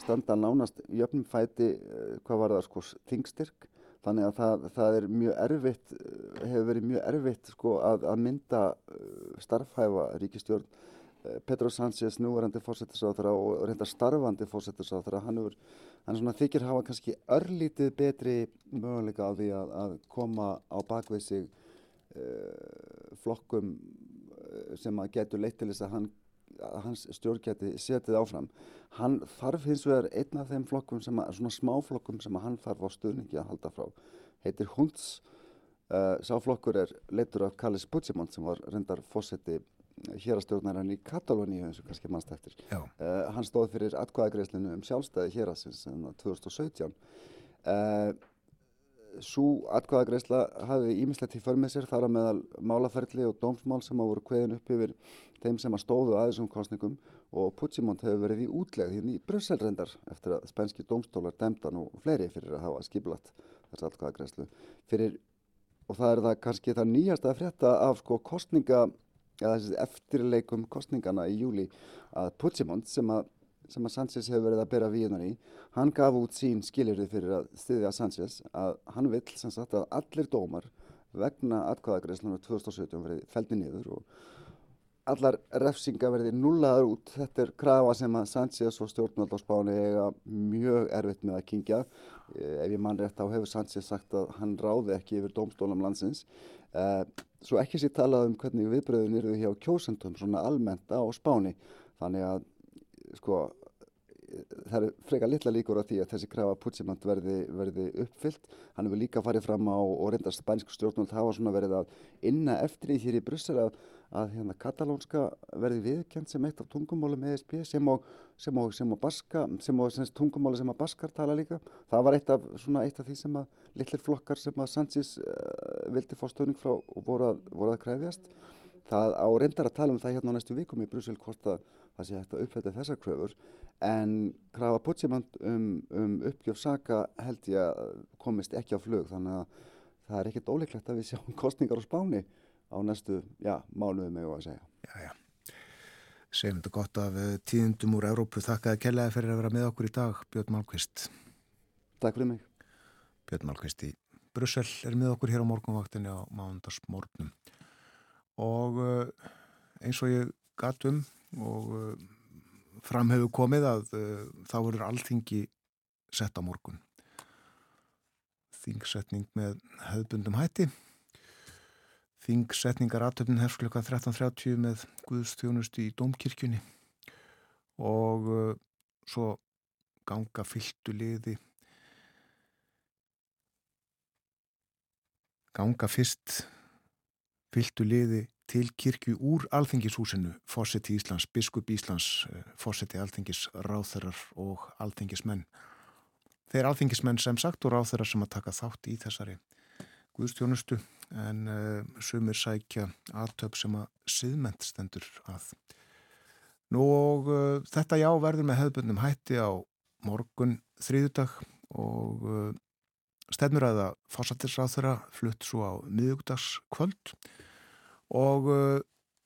[SPEAKER 6] standa nánast jöfnum fæti eh, hvað var það sko þingstyrk. Þannig að það, það er mjög erfitt eh, hefur verið mjög erfitt sko að, að mynda starfhæfa ríkistjórn Petro Sánchez núverandi fórsettisáþara og reynda starfandi fórsettisáþara hann, hann svona, þykir hafa kannski örlítið betri möguleika á því að, að koma á bakvið sig uh, flokkum sem að getur leitt til þess að, hann, hans stjórn geti setið áfram. Hann þarf hins vegar einn af þeim flokkum, sem að, svona smáflokkum sem að hann þarf á stuðningi að halda frá. Heitir Hunds Uh, sáflokkur er leitur af Kallis Puigdemont sem var reyndar fósetti hérastjórnarinn í Katalóníu eins og kannski mannst eftir. Uh, hann stóð fyrir atkvæðagreislinu um sjálfstæði hérastins en 2017. Uh, Svo atkvæðagreisla hafi ímislegt í förmið sér þar að meðal málaferli og dómsmál sem að voru kveðin upp yfir þeim sem að stóðu að þessum kostningum og Puigdemont hefur verið í útlegð hérna í Brösselrendar eftir að spænski dómstólar demdan og fleiri fyrir að hafa skiplat þessu atkvæðagreislu. Fyrir, og það er það kannski það nýjasta að frétta af sko kostninga, eða þessi eftirleikum kostningana í júli að Puigdemont sem að sem að Sanchez hefur verið að bera víðunar í hann gaf út sín skilirði fyrir að styðja Sanchez að hann vill sem sagt að allir dómar vegna atkvæðagreyslunar 2017 verið feldi niður og allar refsinga verið nullaður út. Þetta er krafa sem að Sanchez og stjórnvöld á spáni eiga mjög erfitt með að kingja ef ég mann rétt á hefur Sanchez sagt að hann ráði ekki yfir dómstólum landsins. Svo ekki sér talað um hvernig viðbröðun eru hjá kjósendum svona almennt á spáni. Þannig að sko það eru freka litla líkur á því að þessi krafa Puigdemont verði, verði uppfyllt. Hann hefur líka farið fram á og reyndar spænsku stjórnvöld hafa svona verið að inna eftir því hér í Brussel að, að hérna katalónska verði viðkjent sem eitt af tungumálum ESB sem á, sem á, sem á baska, sem á tungumáli sem að baskar tala líka. Það var eitt af, svona, eitt af því sem að litlir flokkar sem að Sanchez uh, vildi fá stöðning frá og voru að, voru að kræfjast. Það á reyndar að tala um það hérna á næstu vikum í Brussel hvort að það sé hægt að uppfætta þessar kröfur en krafa Puigdemont um, um uppgjöf Saka held ég að komist ekki á flug þannig að það er ekkert óleiklegt að við sjáum kostningar á spáni á næstu, já, mánuðum eða að segja.
[SPEAKER 1] Já, já. Segjum þetta gott af tíðundum úr Európu. Þakkaði kellaði fyrir að vera með okkur í dag, Björn Málkvist.
[SPEAKER 6] Takk fyrir mig.
[SPEAKER 1] Björn Málkvist í Brussel er með okkur hér á morgunvaktinni á mándagsmórnum. Og eins og ég gatt um og fram hefur komið að uh, þá verður allþingi sett á morgun. Þingsetning með höfbundum hætti. Þingsetningar aðtöfnin hefst klukka 13.30 með Guðstjónust í Dómkirkjunni og uh, svo ganga fyltu liði ganga fyrst fyltu liði til kirkju úr alþingishúsinu, fósetti Íslands, biskup Íslands, eh, fósetti alþingis ráþarar og alþingismenn. Þeir alþingismenn sem sagt og ráþarar sem að taka þátt í þessari guðstjónustu en uh, sumir sækja aðtöp sem að siðment stendur að. Nú og uh, þetta já verður með hefðbundum hætti á morgun þriðudag og uh, stefnur að það fósattisráþara flutt svo á miðugdagskvöld og uh,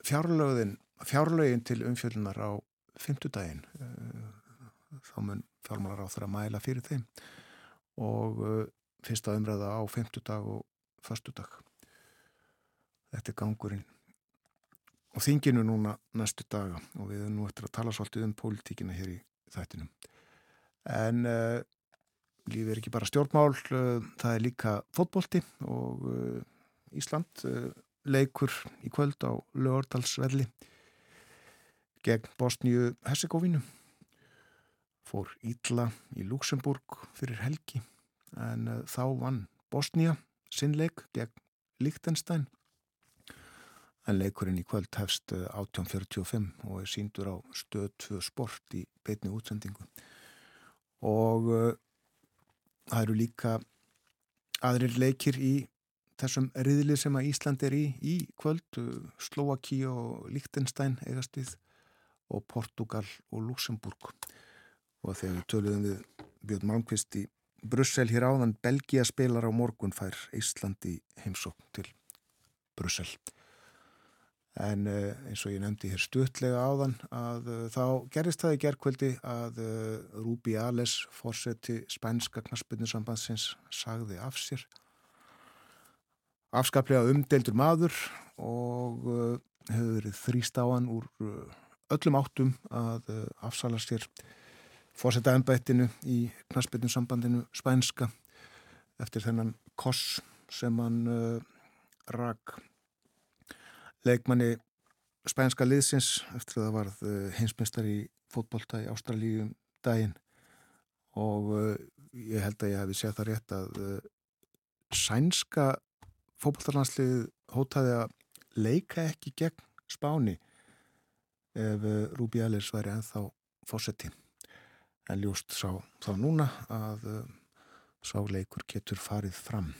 [SPEAKER 1] fjárlögin, fjárlögin til umfjöldunar á fymtudaginn uh, þá mun fjármálar á þeirra mæla fyrir þeim. Og uh, fyrsta umræða á fymtudag og förstudag þetta er gangurinn og þinginu núna næstu daga og við erum nú eftir að tala svolítið um pólitíkina hér í þættinum. En uh, lífið er ekki bara stjórnmál uh, það er líka fótbólti og uh, Ísland leikur í kvöld á lögordalsvelli gegn Bosníu Hessegovinu fór Ítla í Luxemburg fyrir helgi en uh, þá vann Bosníu sinnleik gegn Lichtenstein en leikurinn í kvöld hefst uh, 1845 og er síndur á stöð 2 sport í beitni útsendingu. Og uh, það eru líka aðrir leikir í þessum riðli sem að Ísland er í í kvöld, Slovaki og Liechtenstein eigast við og Portugal og Luxemburg og þegar við töluðum við Björn Malmqvist í Brussel hér áðan Belgia spilar á morgun fær Ísland í heimsókn til Brussel. En eins og ég nefndi hér stutlega áðan að þá gerist það í gerðkvöldi að Rúbi Ales fórseti spænska knaspuninsambansins sagði af sér afskaplega umdeldur maður og uh, hefur verið þrýst á hann úr uh, öllum áttum að uh, afsala sér fórsetta ennbættinu í knaspitnum sambandinu spænska eftir þennan koss sem hann rak leikmanni spænska liðsins eftir að það varð í fótbolta í Ástralíum daginn. Og ég held að ég hefði séð það rétt að sænska fókbaltarlandslið hótaði að leika ekki gegn spáni ef uh, Rúbi Ellis væri ennþá fósetti en ljúst sá þá núna að uh, sá leikur getur farið fram.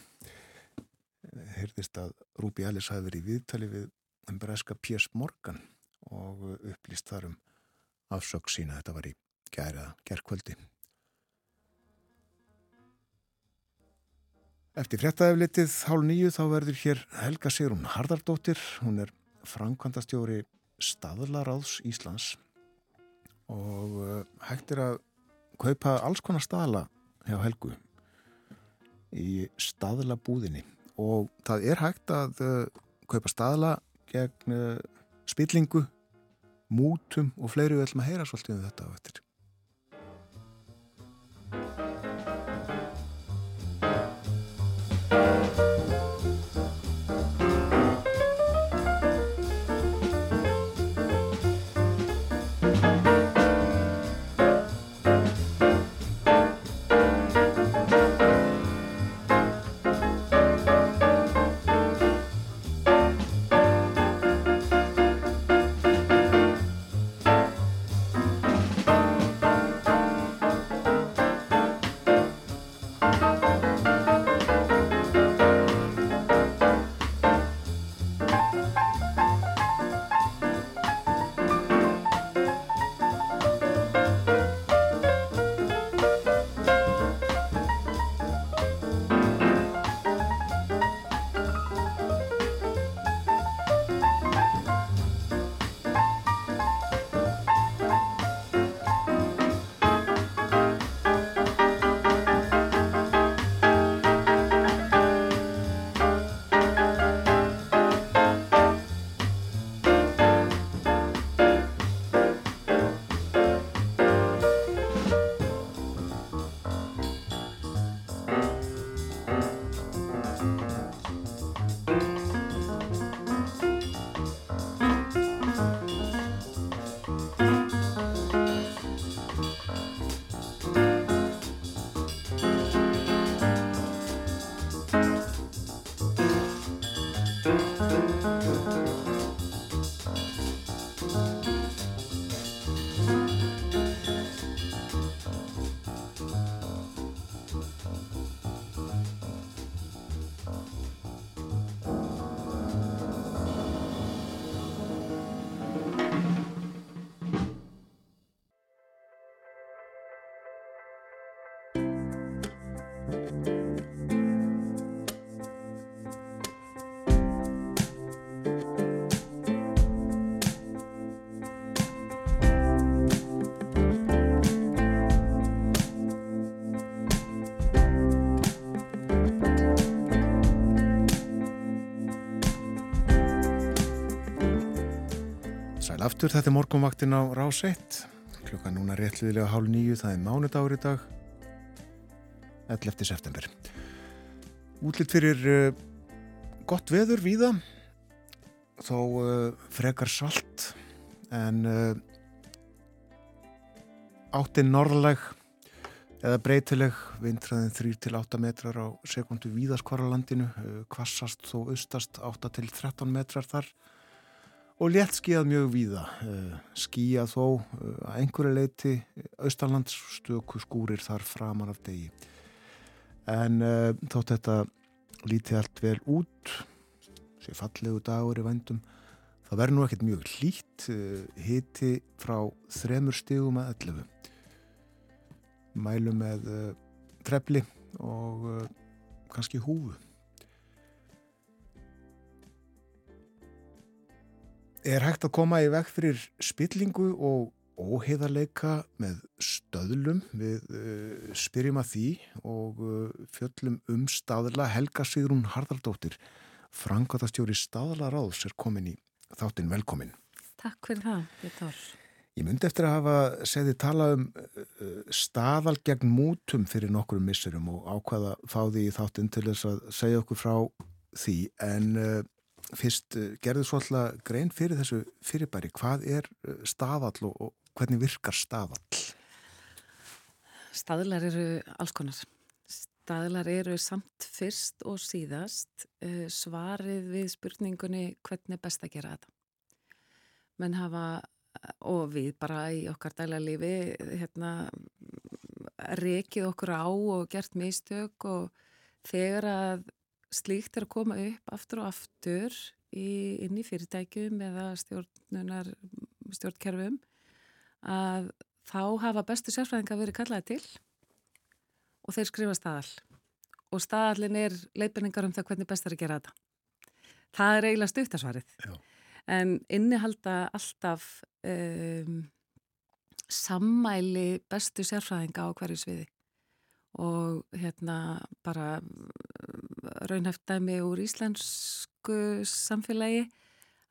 [SPEAKER 1] Heyrðist að Rúbi Ellis hafi verið í viðtali við en breska Piers Morgan og upplýst þar um afsökk sína. Þetta var í gæra gerðkvöldi Eftir fréttaeflitið hálf nýju þá verður hér Helga Sigrun Hardardóttir hún er framkvæmdastjóri staðlaráðs Íslands. Og uh, hægt er að kaupa alls konar staðla hjá Helgu í staðlabúðinni. Og það er hægt að uh, kaupa staðla gegn uh, spillingu, mútum og fleiri. Við ætlum að heyra svolítið um þetta á eftir. Aftur, þetta er morgunvaktin á Rás 1 klukka núna réttliðilega hálf nýju það er mánudagur í dag. 11. september. Útlitt fyrir uh, gott veður víða þó uh, frekar salt en uh, áttin norðleg eða breytileg. Vindræðin 3-8 metrar á sekundu víðaskvaralandinu kvassast þó austast 8-13 metrar þar og létt skíðað mjög víða eh, skíjað þó eh, að einhverju leiti austalands stöku skúrir þar framan af degi. En þótt þetta líti allt vel út sé fallegu dagur í vændum það verður nú ekkert mjög hlýtt hiti frá þremur stígum að 11 mælum með trefli og kannski húfu Er hægt að koma í veg fyrir spillingu og óheðarleika með stöðlum? Við uh, spyrjum að því og uh, fjöllum um staðla Helga Sigrún Hardaldóttir frangatastjóri staðla ráðs er komin í þáttinn. Velkomin.
[SPEAKER 7] Takk fyrir það, Vitor
[SPEAKER 1] Ég myndi eftir að hafa segði tala um uh, staðal gegn mútum fyrir nokkrum missurum og ákvaða fá því í þáttinn til þess að segja okkur frá því. En fyrst eh, gerðu svolítið grein fyrir þessu fyrirbæri. Hvað er eh, staðall og, hvernig virkar staðall?
[SPEAKER 7] Staðlar eru alls konar. staðlar eru samt fyrst og síðast uh, svarið við spurningunni hvernig er best að gera þetta. Menn hafa, og við bara í okkar dæla lífi, hérna, rekið okkur á og gert mistök og þegar að slíkt er að koma upp aftur og aftur í, inn í fyrirtækjum eða stjórnunar, stjórnkerfum að þá hafa bestu sérfræðinga verið kallaði til og þeir skrifa staðal og staðalin er leifinningar um það hvernig best er að gera þetta. Það er eiginlega stuttasvarið. Já. En innihalda alltaf um, sammæli bestu sérfræðinga á hverju sviði og hérna bara raunhæft dæmi úr íslensku samfélagi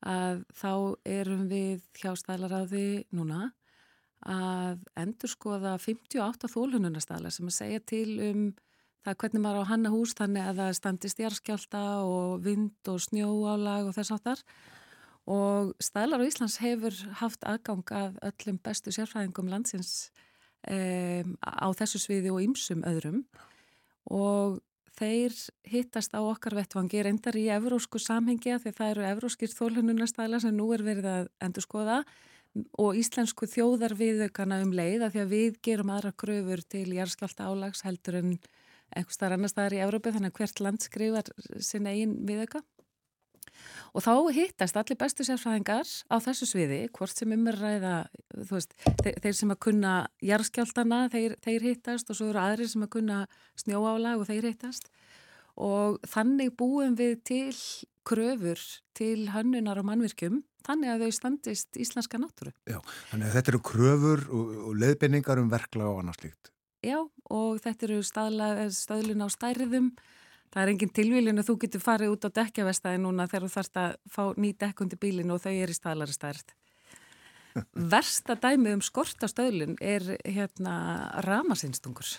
[SPEAKER 7] að þá erum við hjá stælaráði núna að endur skoða 58 þólununastæla sem að segja til um það hvernig maður á hanna hús þannig að það standist járskjálta og vind og snjóálag og þess áttar og stælar á Íslands hefur haft aðgang af öllum bestu sérfræðingum landsins um, á þessu sviði og ymsum öðrum. Og þeir hittast á okkar vettvangi reyndar í evrósku samhengja því það eru evróskir þólununastæla sem nú er verið að endur skoða og íslensku þjóðar viðaukana um leið að því að við gerum aðra kröfur til jæðskjálta álags heldur en eitthvað starf annar staðar í Európi þannig að hvert land skrifar sin eigin viðauka og þá hittast allir bestu sérfræðingar á þessu sviði, hvort sem umræða veist, þeir, þeir sem að kunna jæðskjáltana, þeir, þeir hittast og svo eru aðrir sem að kunna snjóálag og þeir hittast og þannig búum við til kröfur til hannunar og mannvirkjum þannig að þau standist íslenska náttúru.
[SPEAKER 1] Já, þannig að þetta eru kröfur og, og leðbynningar um verkla og annars líkt.
[SPEAKER 7] Já, og þetta eru stöðlun á stæriðum. Það er engin tilvílin að þú getur farið út á dekkjavestæði núna þegar þú þarfst að fá ný dekkundi bílinu og þau er í staðlari stærð. Versta dæmi um skort á stöðlun er hérna ramasinstungur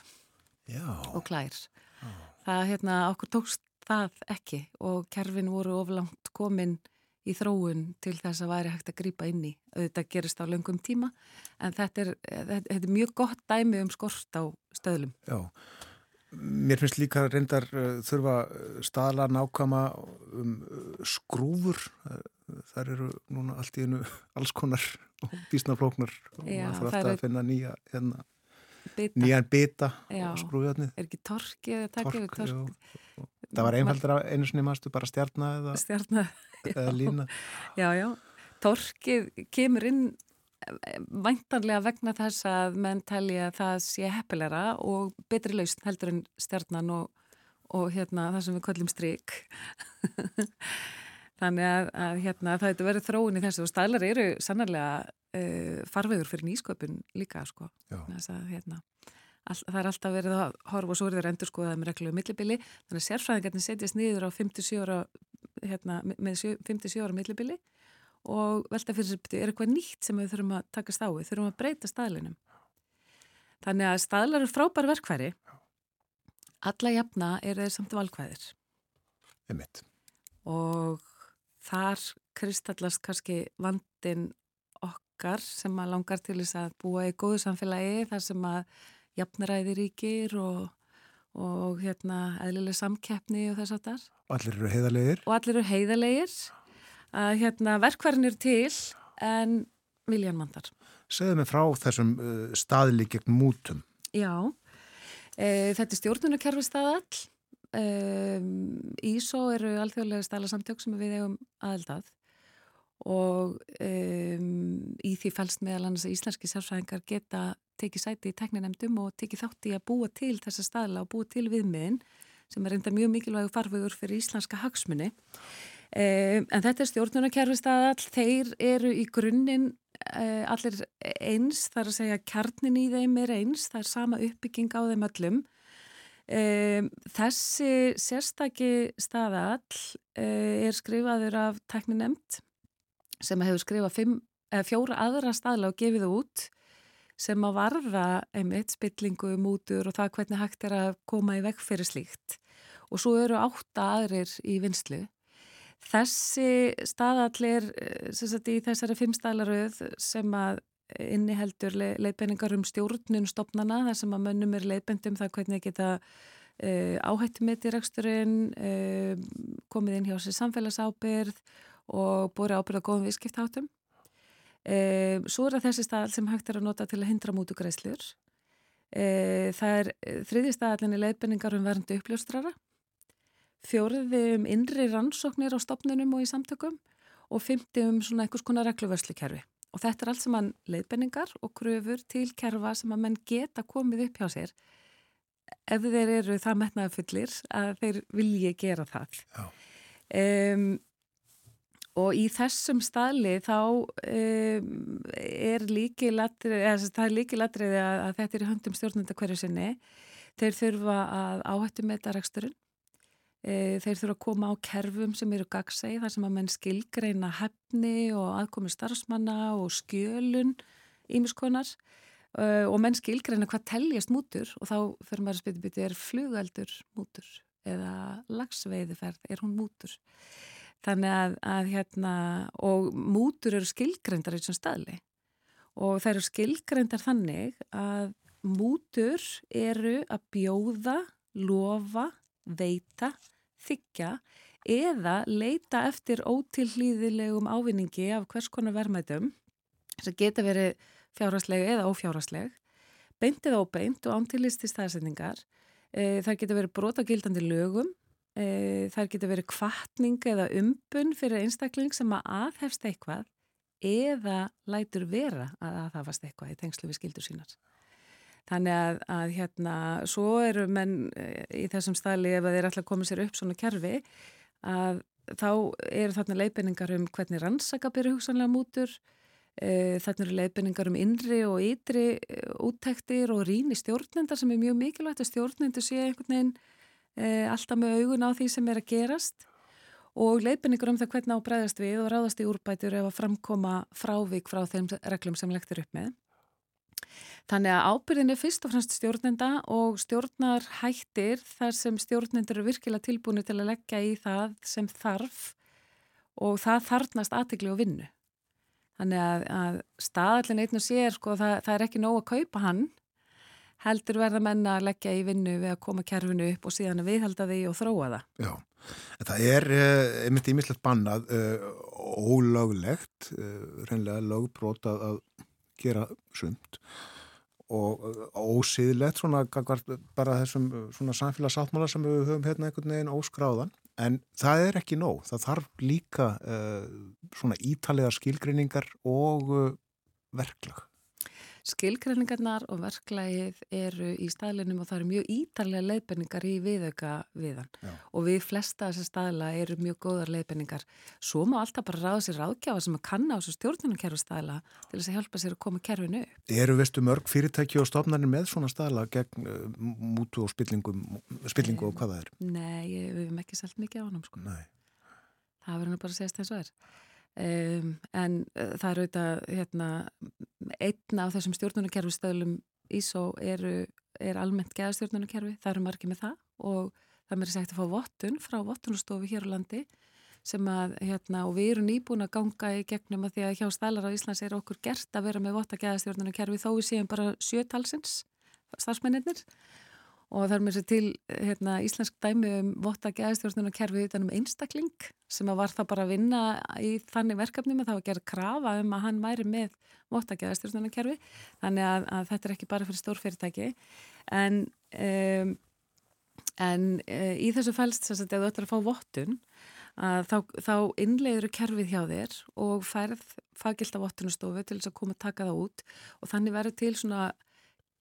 [SPEAKER 7] og klær. Já. Það hérna okkur tókst það ekki og kerfin voru oflangt komin í þróun til þess að væri hægt að grýpa inn í. Þetta gerist á löngum tíma en þetta er, þetta er mjög gott dæmi um skort á stöðlum.
[SPEAKER 1] Já, mér finnst líka reyndar uh, þurfa staðla nákama um uh, skrúfur. Það eru núna allt í hennu alls konar og bísnaflóknar og maður þarf alltaf að finna nýja hérna Bita. nýjan bita á skrúðjarnið
[SPEAKER 7] er ekki torkið tork, tork.
[SPEAKER 1] það var einfaldra einu sinni maðurstu bara stjarnar eða, eða lína.
[SPEAKER 7] Já já, torkið kemur inn væntanlega vegna þess að menn telja að það sé heppilegra og betri lausn heldur en stjarnan og, og hérna það sem við kallum stryk þannig að, að hérna, það hefur verið þróun í þessu og stælar eru sannarlega uh, farvegur fyrir nýsköpun líka sko. að, hérna, all, það er alltaf verið að horfa og svo er það endur skoðað með regluðu millibili. Þannig að sérfræðingarnir setjast niður á 57 ára hérna, með 57 ára millibili og velta fyrir sér, er eitthvað nýtt sem við þurfum að taka stáið, þurfum að breyta staðlinum þannig að staðlar eru frábær verkværi alla jafna er þeir samt valkvæðir
[SPEAKER 1] Emitt.
[SPEAKER 7] og þar kristallast kannski vandin okkar sem að langar til þess að búa í góðu samfélagi þar sem að jafnaræði ríkir og, og hérna eðlileg samkeppni og þess að þar.
[SPEAKER 1] Og allir eru heiðalegir.
[SPEAKER 7] Og allir eru heiðalegir að hérna verkvarðin er til en viljan mandar.
[SPEAKER 1] Segðu mig frá þessum uh, staðli gegn mútum.
[SPEAKER 7] Já, e, þetta er stjórnunarkerfi staðall. E, Ísó eru alþjóðlega stæla samtök sem við hefum aðeldað og um, í því fælst meðal annars að íslenski sérfræðingar geta tekið sæti í tekninemdum og tekið þátt í að búa til þessa staðla og búa til viðmiðin sem er enda mjög mikilvægu farvegur fyrir íslenska hagsmunni. En þetta er stjórnunarkerfi staðall, þeir eru í grunninn uh, allir eins, þar að segja kjarnin í þeim er eins, það er sama uppbygging á þeim öllum. Um, þessi sérstaki staðall uh, er skrifaður af tekninemd sem hefur skrifað fimm, fjóra aðra staðla og gefið út sem að varða einmitt spillingu, mútur og það hvernig hægt er að koma í vekk fyrir slíkt og svo eru átta aðrir í vinslu. Þessi staðallir sagt, í þessari fimm staðlaröð sem að inniheldur leiðbenningar um stjórnun stopnana þar sem að mönnum er leiðbendum það hvernig geta uh, áhættumetireksturinn, uh, komið inn hjá sér samfélagsábyrð og búið ábyrð á góðum viðskiptháttum. Uh, svo er það þessi staðal sem hægt er að nota til að hindra mútugreislur. Það er þriði staðalinn í leiðbenningar um verndu uppljóstrara, fjóriði um innri rannsóknir á stopnunum og í samtökum og fymti um svona einhvers konar regluvörslukerfi. Og þetta er allt saman leiðbenningar og kröfur til kerfa sem að menn geta komið upp hjá sér ef þeir eru það metnaði fullir að þeir vilji gera það. Um, og í þessum staðli þá um, er líkilatrið að, að þetta er í höndum stjórnunda hverju sinni. Þeir þurfa að áhættu með þetta reksturinn þeir þurfa að koma á kerfum sem eru gagsæði þar sem að menn skilgreina hefni og aðkomi starfsmanna og skjölun ímiskonar e, og menn skilgreina hvað teljast mútur og þá fyrir maður að spyrja byrju er flugaldur mútur eða lagsveiðiferð, er hún mútur? Þannig að, að hérna, og mútur eru skilgrendar í þessum staðli og þeir eru skilgrendar þannig að mútur eru að bjóða, lofa, veita þykja eða leita eftir ótillýðilegum ávinningi af hvers konar verðmætum sem geta verið fjárhastleg eða ófjárhastleg, beintið óbeint og ántillisti staðsendingar. E, það geta verið brotagildandi lögum, e, það geta verið kvartning eða umbun fyrir einstakling sem að aðhefst eitthvað eða lætur vera að aðhafast eitthvað í tengslu við skildur sínar. Þannig að, að hérna, svo eru menn eh, í þessum stæli ef þeir ætla að koma sér upp svona kerfi að þá eru þarna leifinningar um hvernig rannsaka byrju hugsanlega mútur, e, þarna eru leifinningar um innri og ytri eh, úttektir og ríni stjórnendar sem er mjög mikilvægt að stjórnendur sé einhvern veginn e, alltaf með augun á því sem er að gerast og leifinningar um það hvernig á bregðast við og ráðast í úrbætur ef að framkoma frávik frá þeim reglum sem lektur upp með. Þannig að ábyrðin er fyrst og fremst stjórnenda og stjórnar hættir þar sem stjórnendur eru virkilega tilbúinu til að leggja í það sem þarf og það þarnast aðtikli og vinnu. Þannig að, að staðallin einn og sér, sko, það, það er ekki nóg að kaupa hann, heldur verða menna að leggja í vinnu við að koma kerfinu upp og síðan að viðhalda því og þróa það.
[SPEAKER 1] Já, það er uh, einmitt ímislegt bannað, uh, ólöglegt, uh, reynlega lögbrótað að gera sumt og ósýðilegt svona bara þessum svona samfélagsáttmála sem við höfum hérna einhvern veginn óskráðan. En það er ekki nóg, það þarf líka uh, svona ítalega skilgreiningar og uh, verklag
[SPEAKER 7] Skilgreiningarnar og verklægið eru í staðlunum og það eru mjög ítarlega leiðbenningar í viðauka viðan Já. og við flesta þessar staðla eru mjög góðar leiðbenningar. Svo má alltaf bara ráða sér ráðgjafa sem að kanna á þessu stjórnunarkerfi staðla til þess að hjálpa sér að koma kerfinu upp.
[SPEAKER 1] Eru vestu mörg fyrirtæki og stofnarnir með svona staðla gegn uh, mútu og spillingu, spillingu og hvað það er?
[SPEAKER 7] Nei, við hefum ekki sælt mikið á hann sko.
[SPEAKER 1] Nei.
[SPEAKER 7] Það verður nú bara að segja þess að það er. Um, en uh, það er auðvitað hérna, einna af þessum stjórnunarkerfi stöðlum ISO eru, er almennt geðastjórnunarkerfi, það eru margir með það. Og það mér er sagt að fá vottun frá vottunastofu hér á landi sem að, hérna, og við erum nýbúin að ganga í gegnum að því að hjá stælar á Íslands er okkur gert að vera með votta geðastjórnunarkerfi þó við séum bara sjötalsins starfsmennir og það er mér sér til hérna, íslensk dæmi um votta gæðistjórnuna kerfið utan um einstakling sem var það bara að vinna í þannig verkefnum að það var að gera krafa um að hann væri með votta gæðistjórnuna kerfi þannig að, að þetta er ekki bara fyrir stórfyrirtæki. En, um, en uh, í þessu fælst þess að þú ætlar að fá vottun að þá, þá innleiður kerfið hjá þér og færð fagilt af vottunastofu til þess að koma að taka það út. Og þannig verður til svona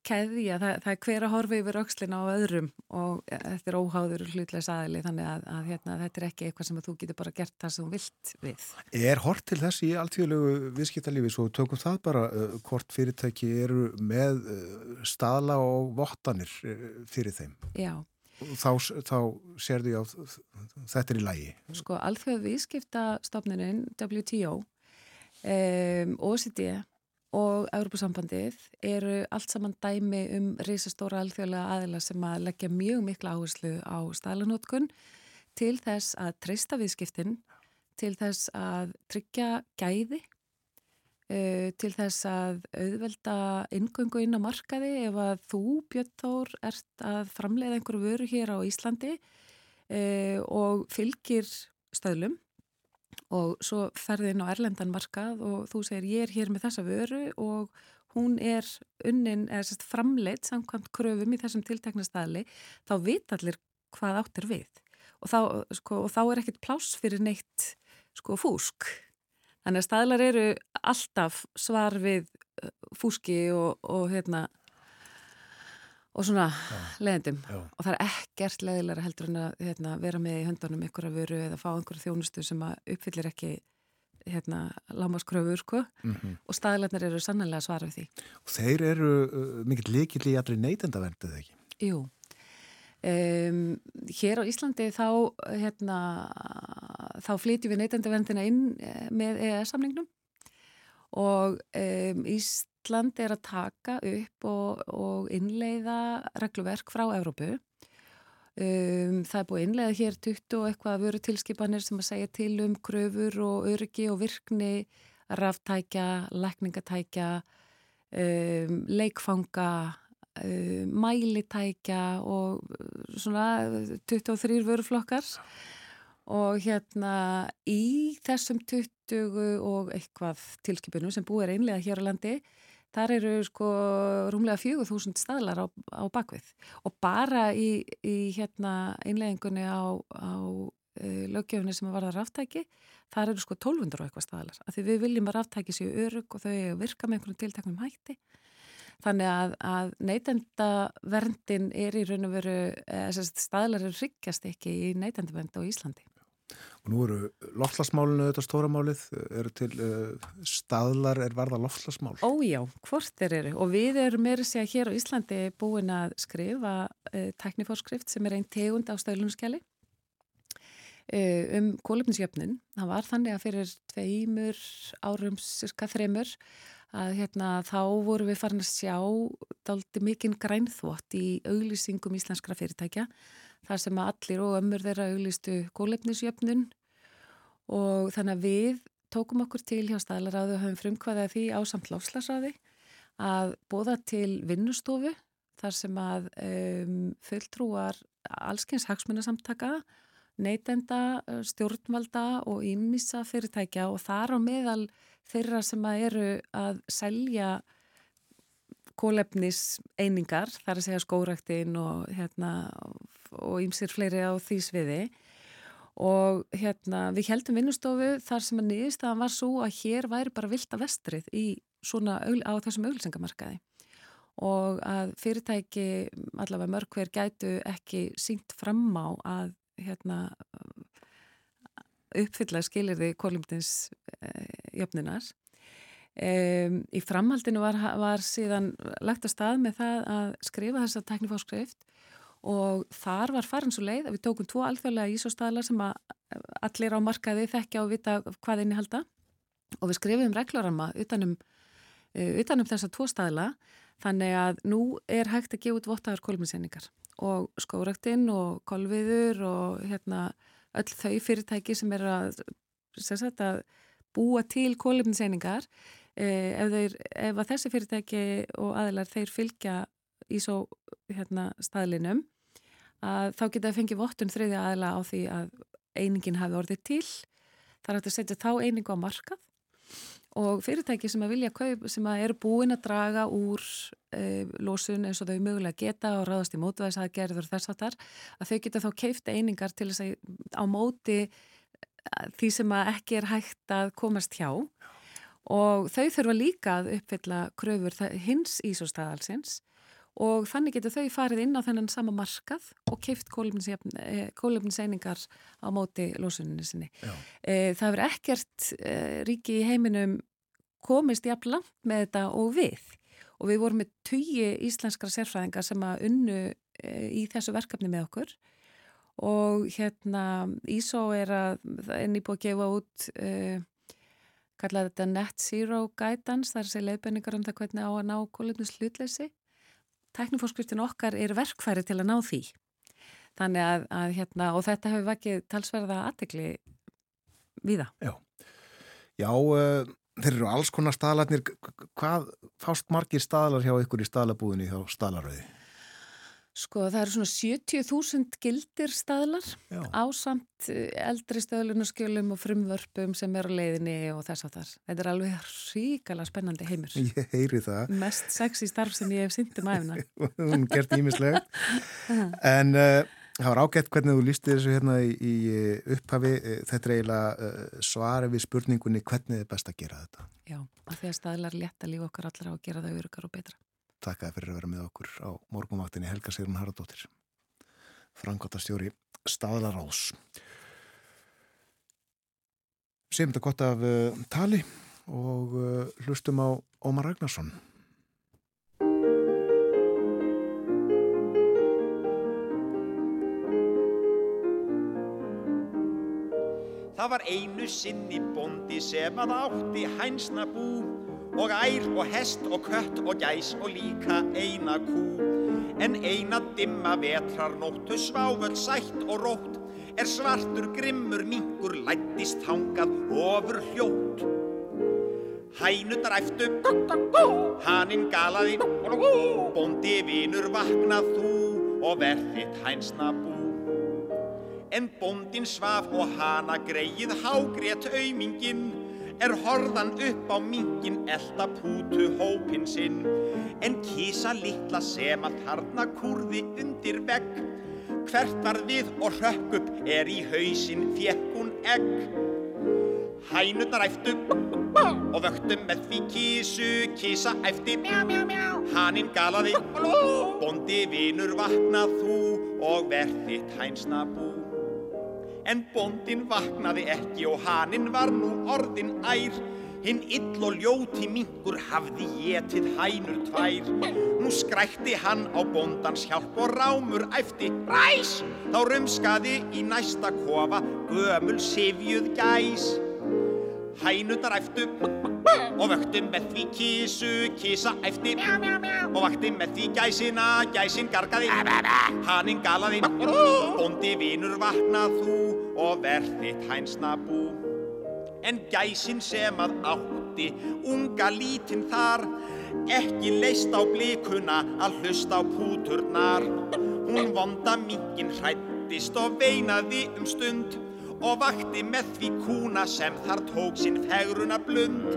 [SPEAKER 7] keðja, það, það er hver að horfa yfir aukslina á öðrum og þetta er óháður hlutlega sæðili þannig að, að hérna, þetta er ekki eitthvað sem þú getur bara gert það sem þú vilt við.
[SPEAKER 1] Er hort til þess í alltíðulegu viðskiptalífi svo tökum það bara uh, hvort fyrirtæki eru með uh, staðla og vottanir uh, fyrir þeim?
[SPEAKER 7] Já.
[SPEAKER 1] Þá, þá sér því að þetta er í lægi.
[SPEAKER 7] Sko, alþjóð viðskiptastofnunin WTO um, OCD og Európusambandið eru allt saman dæmi um reysastóra alþjóðlega aðila sem að leggja mjög mikla áherslu á staðlanótkun til þess að treysta viðskiptin, til þess að tryggja gæði til þess að auðvelda ingöngu inn á markaði. Ef að þú, Björn Þór, ert að framleiða einhverju vöru hér á Íslandi og fylgir stöðlum og svo ferði inn á Erlendan markað og þú segir ég er hér með þessa vöru og hún er unnin, eða sérst framleitt samkvæmt kröfum í þessum tiltekna staðli, þá vit allir hvað áttir við og þá, sko, og þá er ekkit pláss fyrir neitt sko, fúsk. Þannig að staðlar eru alltaf svar við uh, fúski og, og hérna og svona leðendum og það er ekkert leðilega heldur en að hérna, vera með í höndunum ykkur að veru eða fá einhverju þjónustu sem uppfyllir ekki hérna, lámaskröfur sko mm -hmm. og staðlarnir eru sannlega svara við því.
[SPEAKER 1] Og þeir eru uh, mikill líkill í allri neytendavendið ekki?
[SPEAKER 7] Jú. Um, hér á Íslandi þá, hérna, þá flytjum við neytendavendina inn eh, með EES-samningnum og um, Ísland er að taka upp og, og innleiða regluverk frá Európu. Um, það er búið innleiða hér 20 og eitthvað vöru tilskipanir sem að segja til um kröfur og öryggi og virkni, ráftækja, lækningatækja, um, leikfanga, um, mælitækja og svona 23 vöruflokkar og hérna í þessum 20 og eitthvað tilskipunum sem búið er einlega hér á landi þar eru sko rúmlega 4.000 staðlar á, á bakvið og bara í, í hérna einlegingunni á, á e, lögjöfni sem að varða ráftæki þar eru sko 1200 og eitthvað staðlar. Af því við viljum að ráftæki séu örug og þau virka með einhvern tilteknum hætti. Þannig að, að neytenda verndin er í raun og veru staðlar eru hryggjast ekki í neytenda vernd á Íslandi
[SPEAKER 1] Og nú eru loftlasmálinu þetta stóra málið, eru til uh, staðlar er varða loftlasmál?
[SPEAKER 7] Ójá, hvort þeir eru og við erum meira sér hér á Íslandi búin að skrifa uh, teknifórskrift sem er einn tegund á stöðlunarskjali uh, um kólöfnisjöfnun. Það var þannig að fyrir tveimur árum, cirka þreymur, að hérna, þá voru við farin að sjá daldi mikinn grænþvott í auglýsingum íslenskra fyrirtækja þar sem allir og ömmur þeirra auglistu kólefnisjöfnun og þannig að við tókum okkur til hjá staðlaráðu og höfum frumkvæðið því á samt láslasaði að bóða til vinnustofu þar sem að um, fulltrúar allskyns hagsmunasamtaka, neytenda, stjórnvalda og ímissa fyrirtækja og þar á meðal þeirra sem að eru að selja kólefnis einingar, þar að segja skóraktinn og hérna og ýmsir fleiri á því sviði. Og hérna við heldum vinnustofu þar sem að nýðist að var svo að hér væri bara vilt að vestrið í svona á þessum auglsengamarkaði og að fyrirtæki allavega mörg hver gætu ekki sínt fram á að hérna uppfylla skilir því kólumdins eh, jöfnunar. Um, í framhaldinu var, var síðan lagt að stað með það að skrifa þessa teknifórskrift og þar var farin svo leið að við tókum tvo alþjóðlega ísóstaðlar sem allir á markaði þekkja og vita hvað einni halda og við skrifum reglurarma utanum, uh, utanum þessa tvo staðla þannig að nú er hægt að gefa út vottaður kólminseiningar og skóraktinn og kolviður og hérna öll þau fyrirtæki sem er að, sem sagt, að búa til kólminseiningar Eh, ef, þeir, ef þessi fyrirtæki og aðilar þeir fylgja í svo hérna, staðlinum að þá geta það fengið vottun þriðja aðila á því að einingin hafi orðið til. Þar hægt að setja þá einingu á markað og fyrirtæki sem að vilja kaup sem að eru búin að draga úr e, lósun eins og þau mögulega geta og ráðast í mótvæðis að gerður þess að þar að þau geta þá keift einingar til þess að á móti því sem að ekki er hægt að komast hjá. Og þau þurfa líka að uppfylla kröfur hins ísóstaðalsins og þannig getur þau farið inn á þennan sama markað og keift kólefniseiningar eh, á móti lósuninu sinni. E, það verður ekkert e, ríki í heiminum komist jafn langt með þetta og við. Og við vorum með tugi íslenskra sérfræðingar sem að unnu e, í þessu verkefni með okkur. Og hérna Ísó er að enni búið að gefa út kallaði þetta Net Zero Guidance, það er sér leiðbenningar um það hvernig á að ná kólefnus hlutleysi. Teknifórskriftin okkar er verkfæri til að ná því. Þannig að, að hérna, og þetta hefur vakið talsverða aðtegli við það.
[SPEAKER 1] Já, Já uh, þeir eru alls konar staðlarnir hvað fást margir staðlar hjá ykkur í staðlabúðinni hjá staðlaröði?
[SPEAKER 7] Sko það eru svona 70.000 gildir staðlar
[SPEAKER 1] Já.
[SPEAKER 7] á samt eh, eldri stöðlunarskjölum og frumvörpum sem er á leiðinni og þess að þar. Þetta er alveg ríkala spennandi heimur.
[SPEAKER 1] Ég heyri það.
[SPEAKER 7] Mest sexy starf sem ég hef syndið maðurna.
[SPEAKER 1] Hún gert ímislega. en uh, það var ágætt hvernig þú lísti þessu hérna í, í upphafi. Þetta er eiginlega uh, svari við spurningunni hvernig er best að gera þetta.
[SPEAKER 7] Já, af því að staðlar létta líf okkar allra og gera það örukar og betra.
[SPEAKER 1] Takk að fyrir að vera með okkur á morgunvaktinni Helga Sigrun Haraldóttir frangotastjóri staðlarás Segjum þetta gott af uh, tali og uh, hlustum á Ómar Ragnarsson.
[SPEAKER 8] Það var einu sinni bondi sem að átti hænsna bú og ær og hest og kött og gæs og líka eina kú. En eina dimma vetrar nóttu sváföld sætt og rótt er svartur grimmur mingur lættist hangað ofur hljótt. Hænundar æftu, haninn galaði, bondi vinur vaknað þú og verðitt hænsna bú. En bondin svaf og hana greið hágrét aumingin er horðan upp á mingin elda pútu hópin sinn. En kísa litla sem að þarna kurði undir vegg. Hvert var við og rökk upp er í hausinn fjekk hún egg. Hænurnar æftu og vöktu með því kísu kísa æfti Haninn galaði bondi vinur vaknað þú og verðitt hænsna bú En bondin vaknaði ekki og haninn var nú orðin ær. Hinn ill og ljóti mingur hafði getið hænur tvær. Nú skrækti hann á bondans hjálp og rámur æfti ræs. Þá rumskaði í næsta kofa gömul sifjuð gæs. Hænundar æftu og vöktu með því kísu, kísa æfti og vakti með því gæsina, gæsin gargaði, haninn galaði, bondi vinur vaknað þú og verðitt hænsna bú. En gæsin sem að átti, unga lítinn þar, ekki leist á blikuna að hlusta á púturnar. Hún vonda mingin hrættist og veinaði um stund og vakti með því kúna sem þar tók sinn fegruna blund.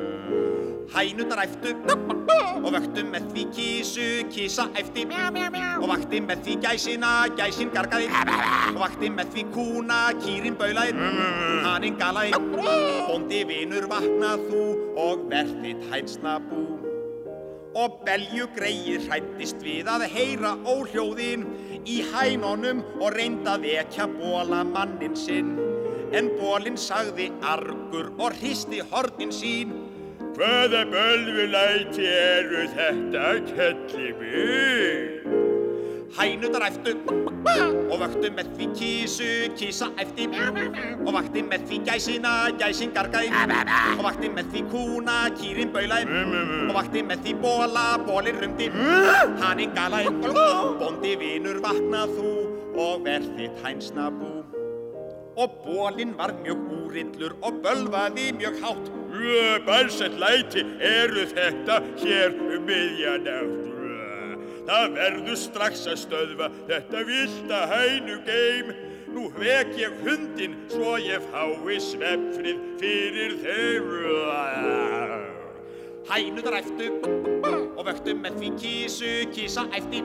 [SPEAKER 8] Hænundar æftu og vöktu með því kísu, kísa æfti. Og vakti með því gæsina, gæsin gargaði og vakti með því kúna, kýrin baulaði, haninn galaði, bondi vinur vaknað þú og verðitt hænsna bú. Og belju greið hrættist við að heyra óhljóðin í hænunum og reynda vekja bóla mannin sinn. En bólinn sagði argur og hristi hornin sín. Hvaða bölvulæti eru þetta, kelli mig? Hænundar æftu og vöktu með því kísu, kísa æfti. Og vakti með því gæsina, gæsin gargaði. Og vakti með því kúna, kýrin baulaði. Og vakti með því bóla, bólinn rumdi. Haninn galaði, bondi vinur vaknað þú. Og verðitt hænsna bú og bólinn var mjög úrillur og bölvaði mjög hátt. Balsett læti eru þetta hér um miðjanátt. Það verður strax að stöðva þetta vilda hænu geim. Nú vek ég hundin svo ég fái svefnfrið fyrir þeim. Hænundar æftu og vöktu með því kísu, kísa æfti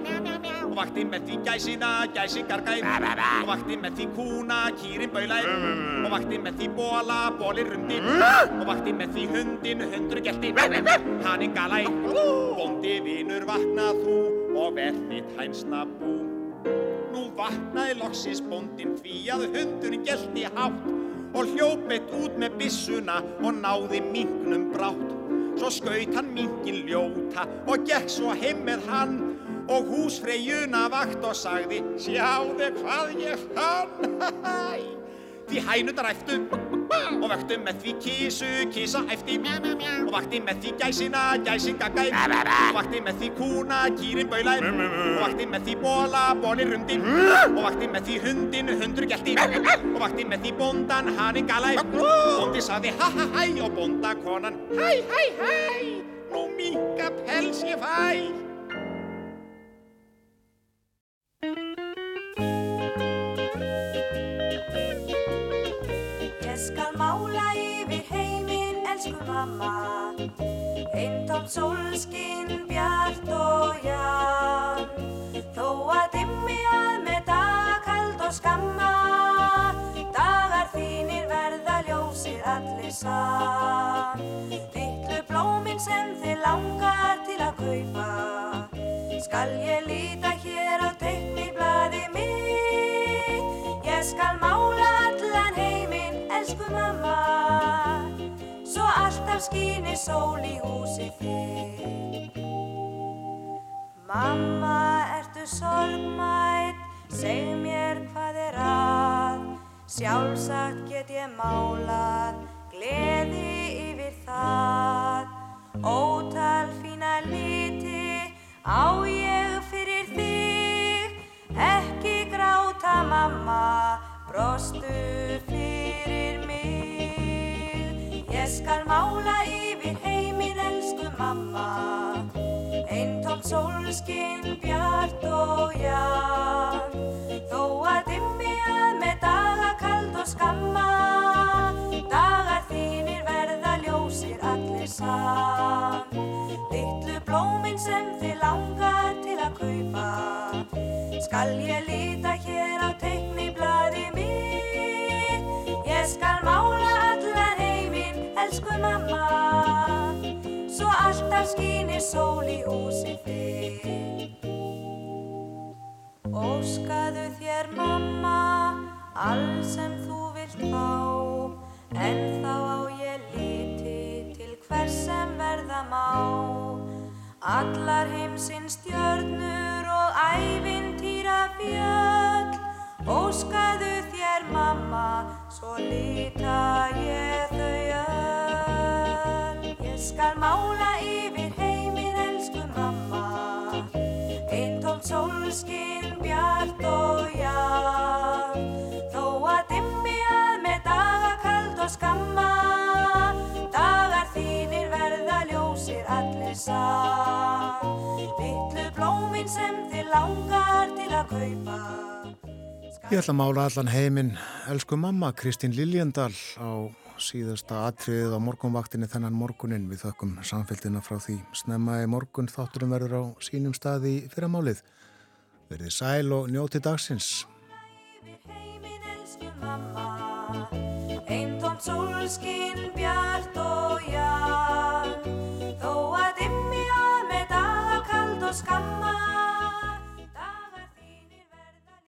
[SPEAKER 8] og vakti með því gæsina, gæsin gargaði og vakti með því kúna, kýrin baulaði og vakti með því bóla, bólinn rundi. Og vakti með því hundin, hundur gelti. Haninn galaði, bondi vinur vaknað þú og verðitt hænsna bú. Nú vaknaði loksins bondin því að hundurinn gelti hátt og hljópett út með bissuna og náði minknum brátt. Svo skaut hann minkin ljóta og gekk svo heim með hann. Og húsfreyjuna vakt og sagði Sjáðu hvað ég fann Því hænundar æftu og vöktu með því kísu, kísa eftir og vakti með því gæsina, gæsin gaggæ og vakti með því kúna, kýrin baula og vakti með því bóla, bóli rundi og vakti með því hundin, hundur gelti og vakti með því bóndan, haninn galæ bóndi saði ha ha hæ. Og bónda konan hæ hæ hæ. Nú minga pels ég fæ
[SPEAKER 9] mamma. Eintóm solskinn bjart og jan Þó að dimmi að með dagkald og skamma. Dagar þínir verða ljósir allir sann Littlu blóminn sem þið langar til að kaupa. Skal ég líta hér á teikniblaði mitt? Ég skal mála allan heiminn, elsku mamma svo alltaf skýnir sól í húsi þitt. Mamma, ertu sorgmætt, seg mér hvað er að, sjálfsagt get ég málað, gleði yfir það, ótal fína liti á ég fyrir þig, ekki gráta mamma, brostu fyrir mig. Ég skal mála yfir heiminn, elsku mamma. Eintóm sólskinn, bjart og ján Þó að dimmi að með daga kald og skamma Dagar þínir verða ljósir allir sann Littlu blóminn sem þið langar til að kaupa Skal ég líta hér á teikniblaði mitt. Ég skal mála elsku mamma. Svo alltaf skýnir sól í húsi þitt Óskaðu þér mamma All sem þú vilt fá. En þá á ég líti Til hvers sem verða má. Allar heimsins stjörnur og ævintýra fjöll Óskaðu þér mamma, svo líta ég þau öll. Ég skal mála yfir heiminn, elsku mamma, eintómt solskinn, bjart og jafn. Þó að dimmi að með dagakald og skamma, dagar þínir verða ljósir allir sann. Littlu blóminn sem þið langar til að kaupa.
[SPEAKER 1] Ég ætla að mála allan heiminn, elsku mamma, Kristín Liljendal á síðasta atriðið á morgunvaktinni þennan morgunin. Við þökkum samfélgina frá því snemmaði morgun þátturum verður á sínum staði fyrir málið. Verðið sæl og njóti dagsins. Heiminn, elsku mamma, einn tómt sólskinn, bjart
[SPEAKER 9] og jár, þó að dimja með dag og kald og skamma.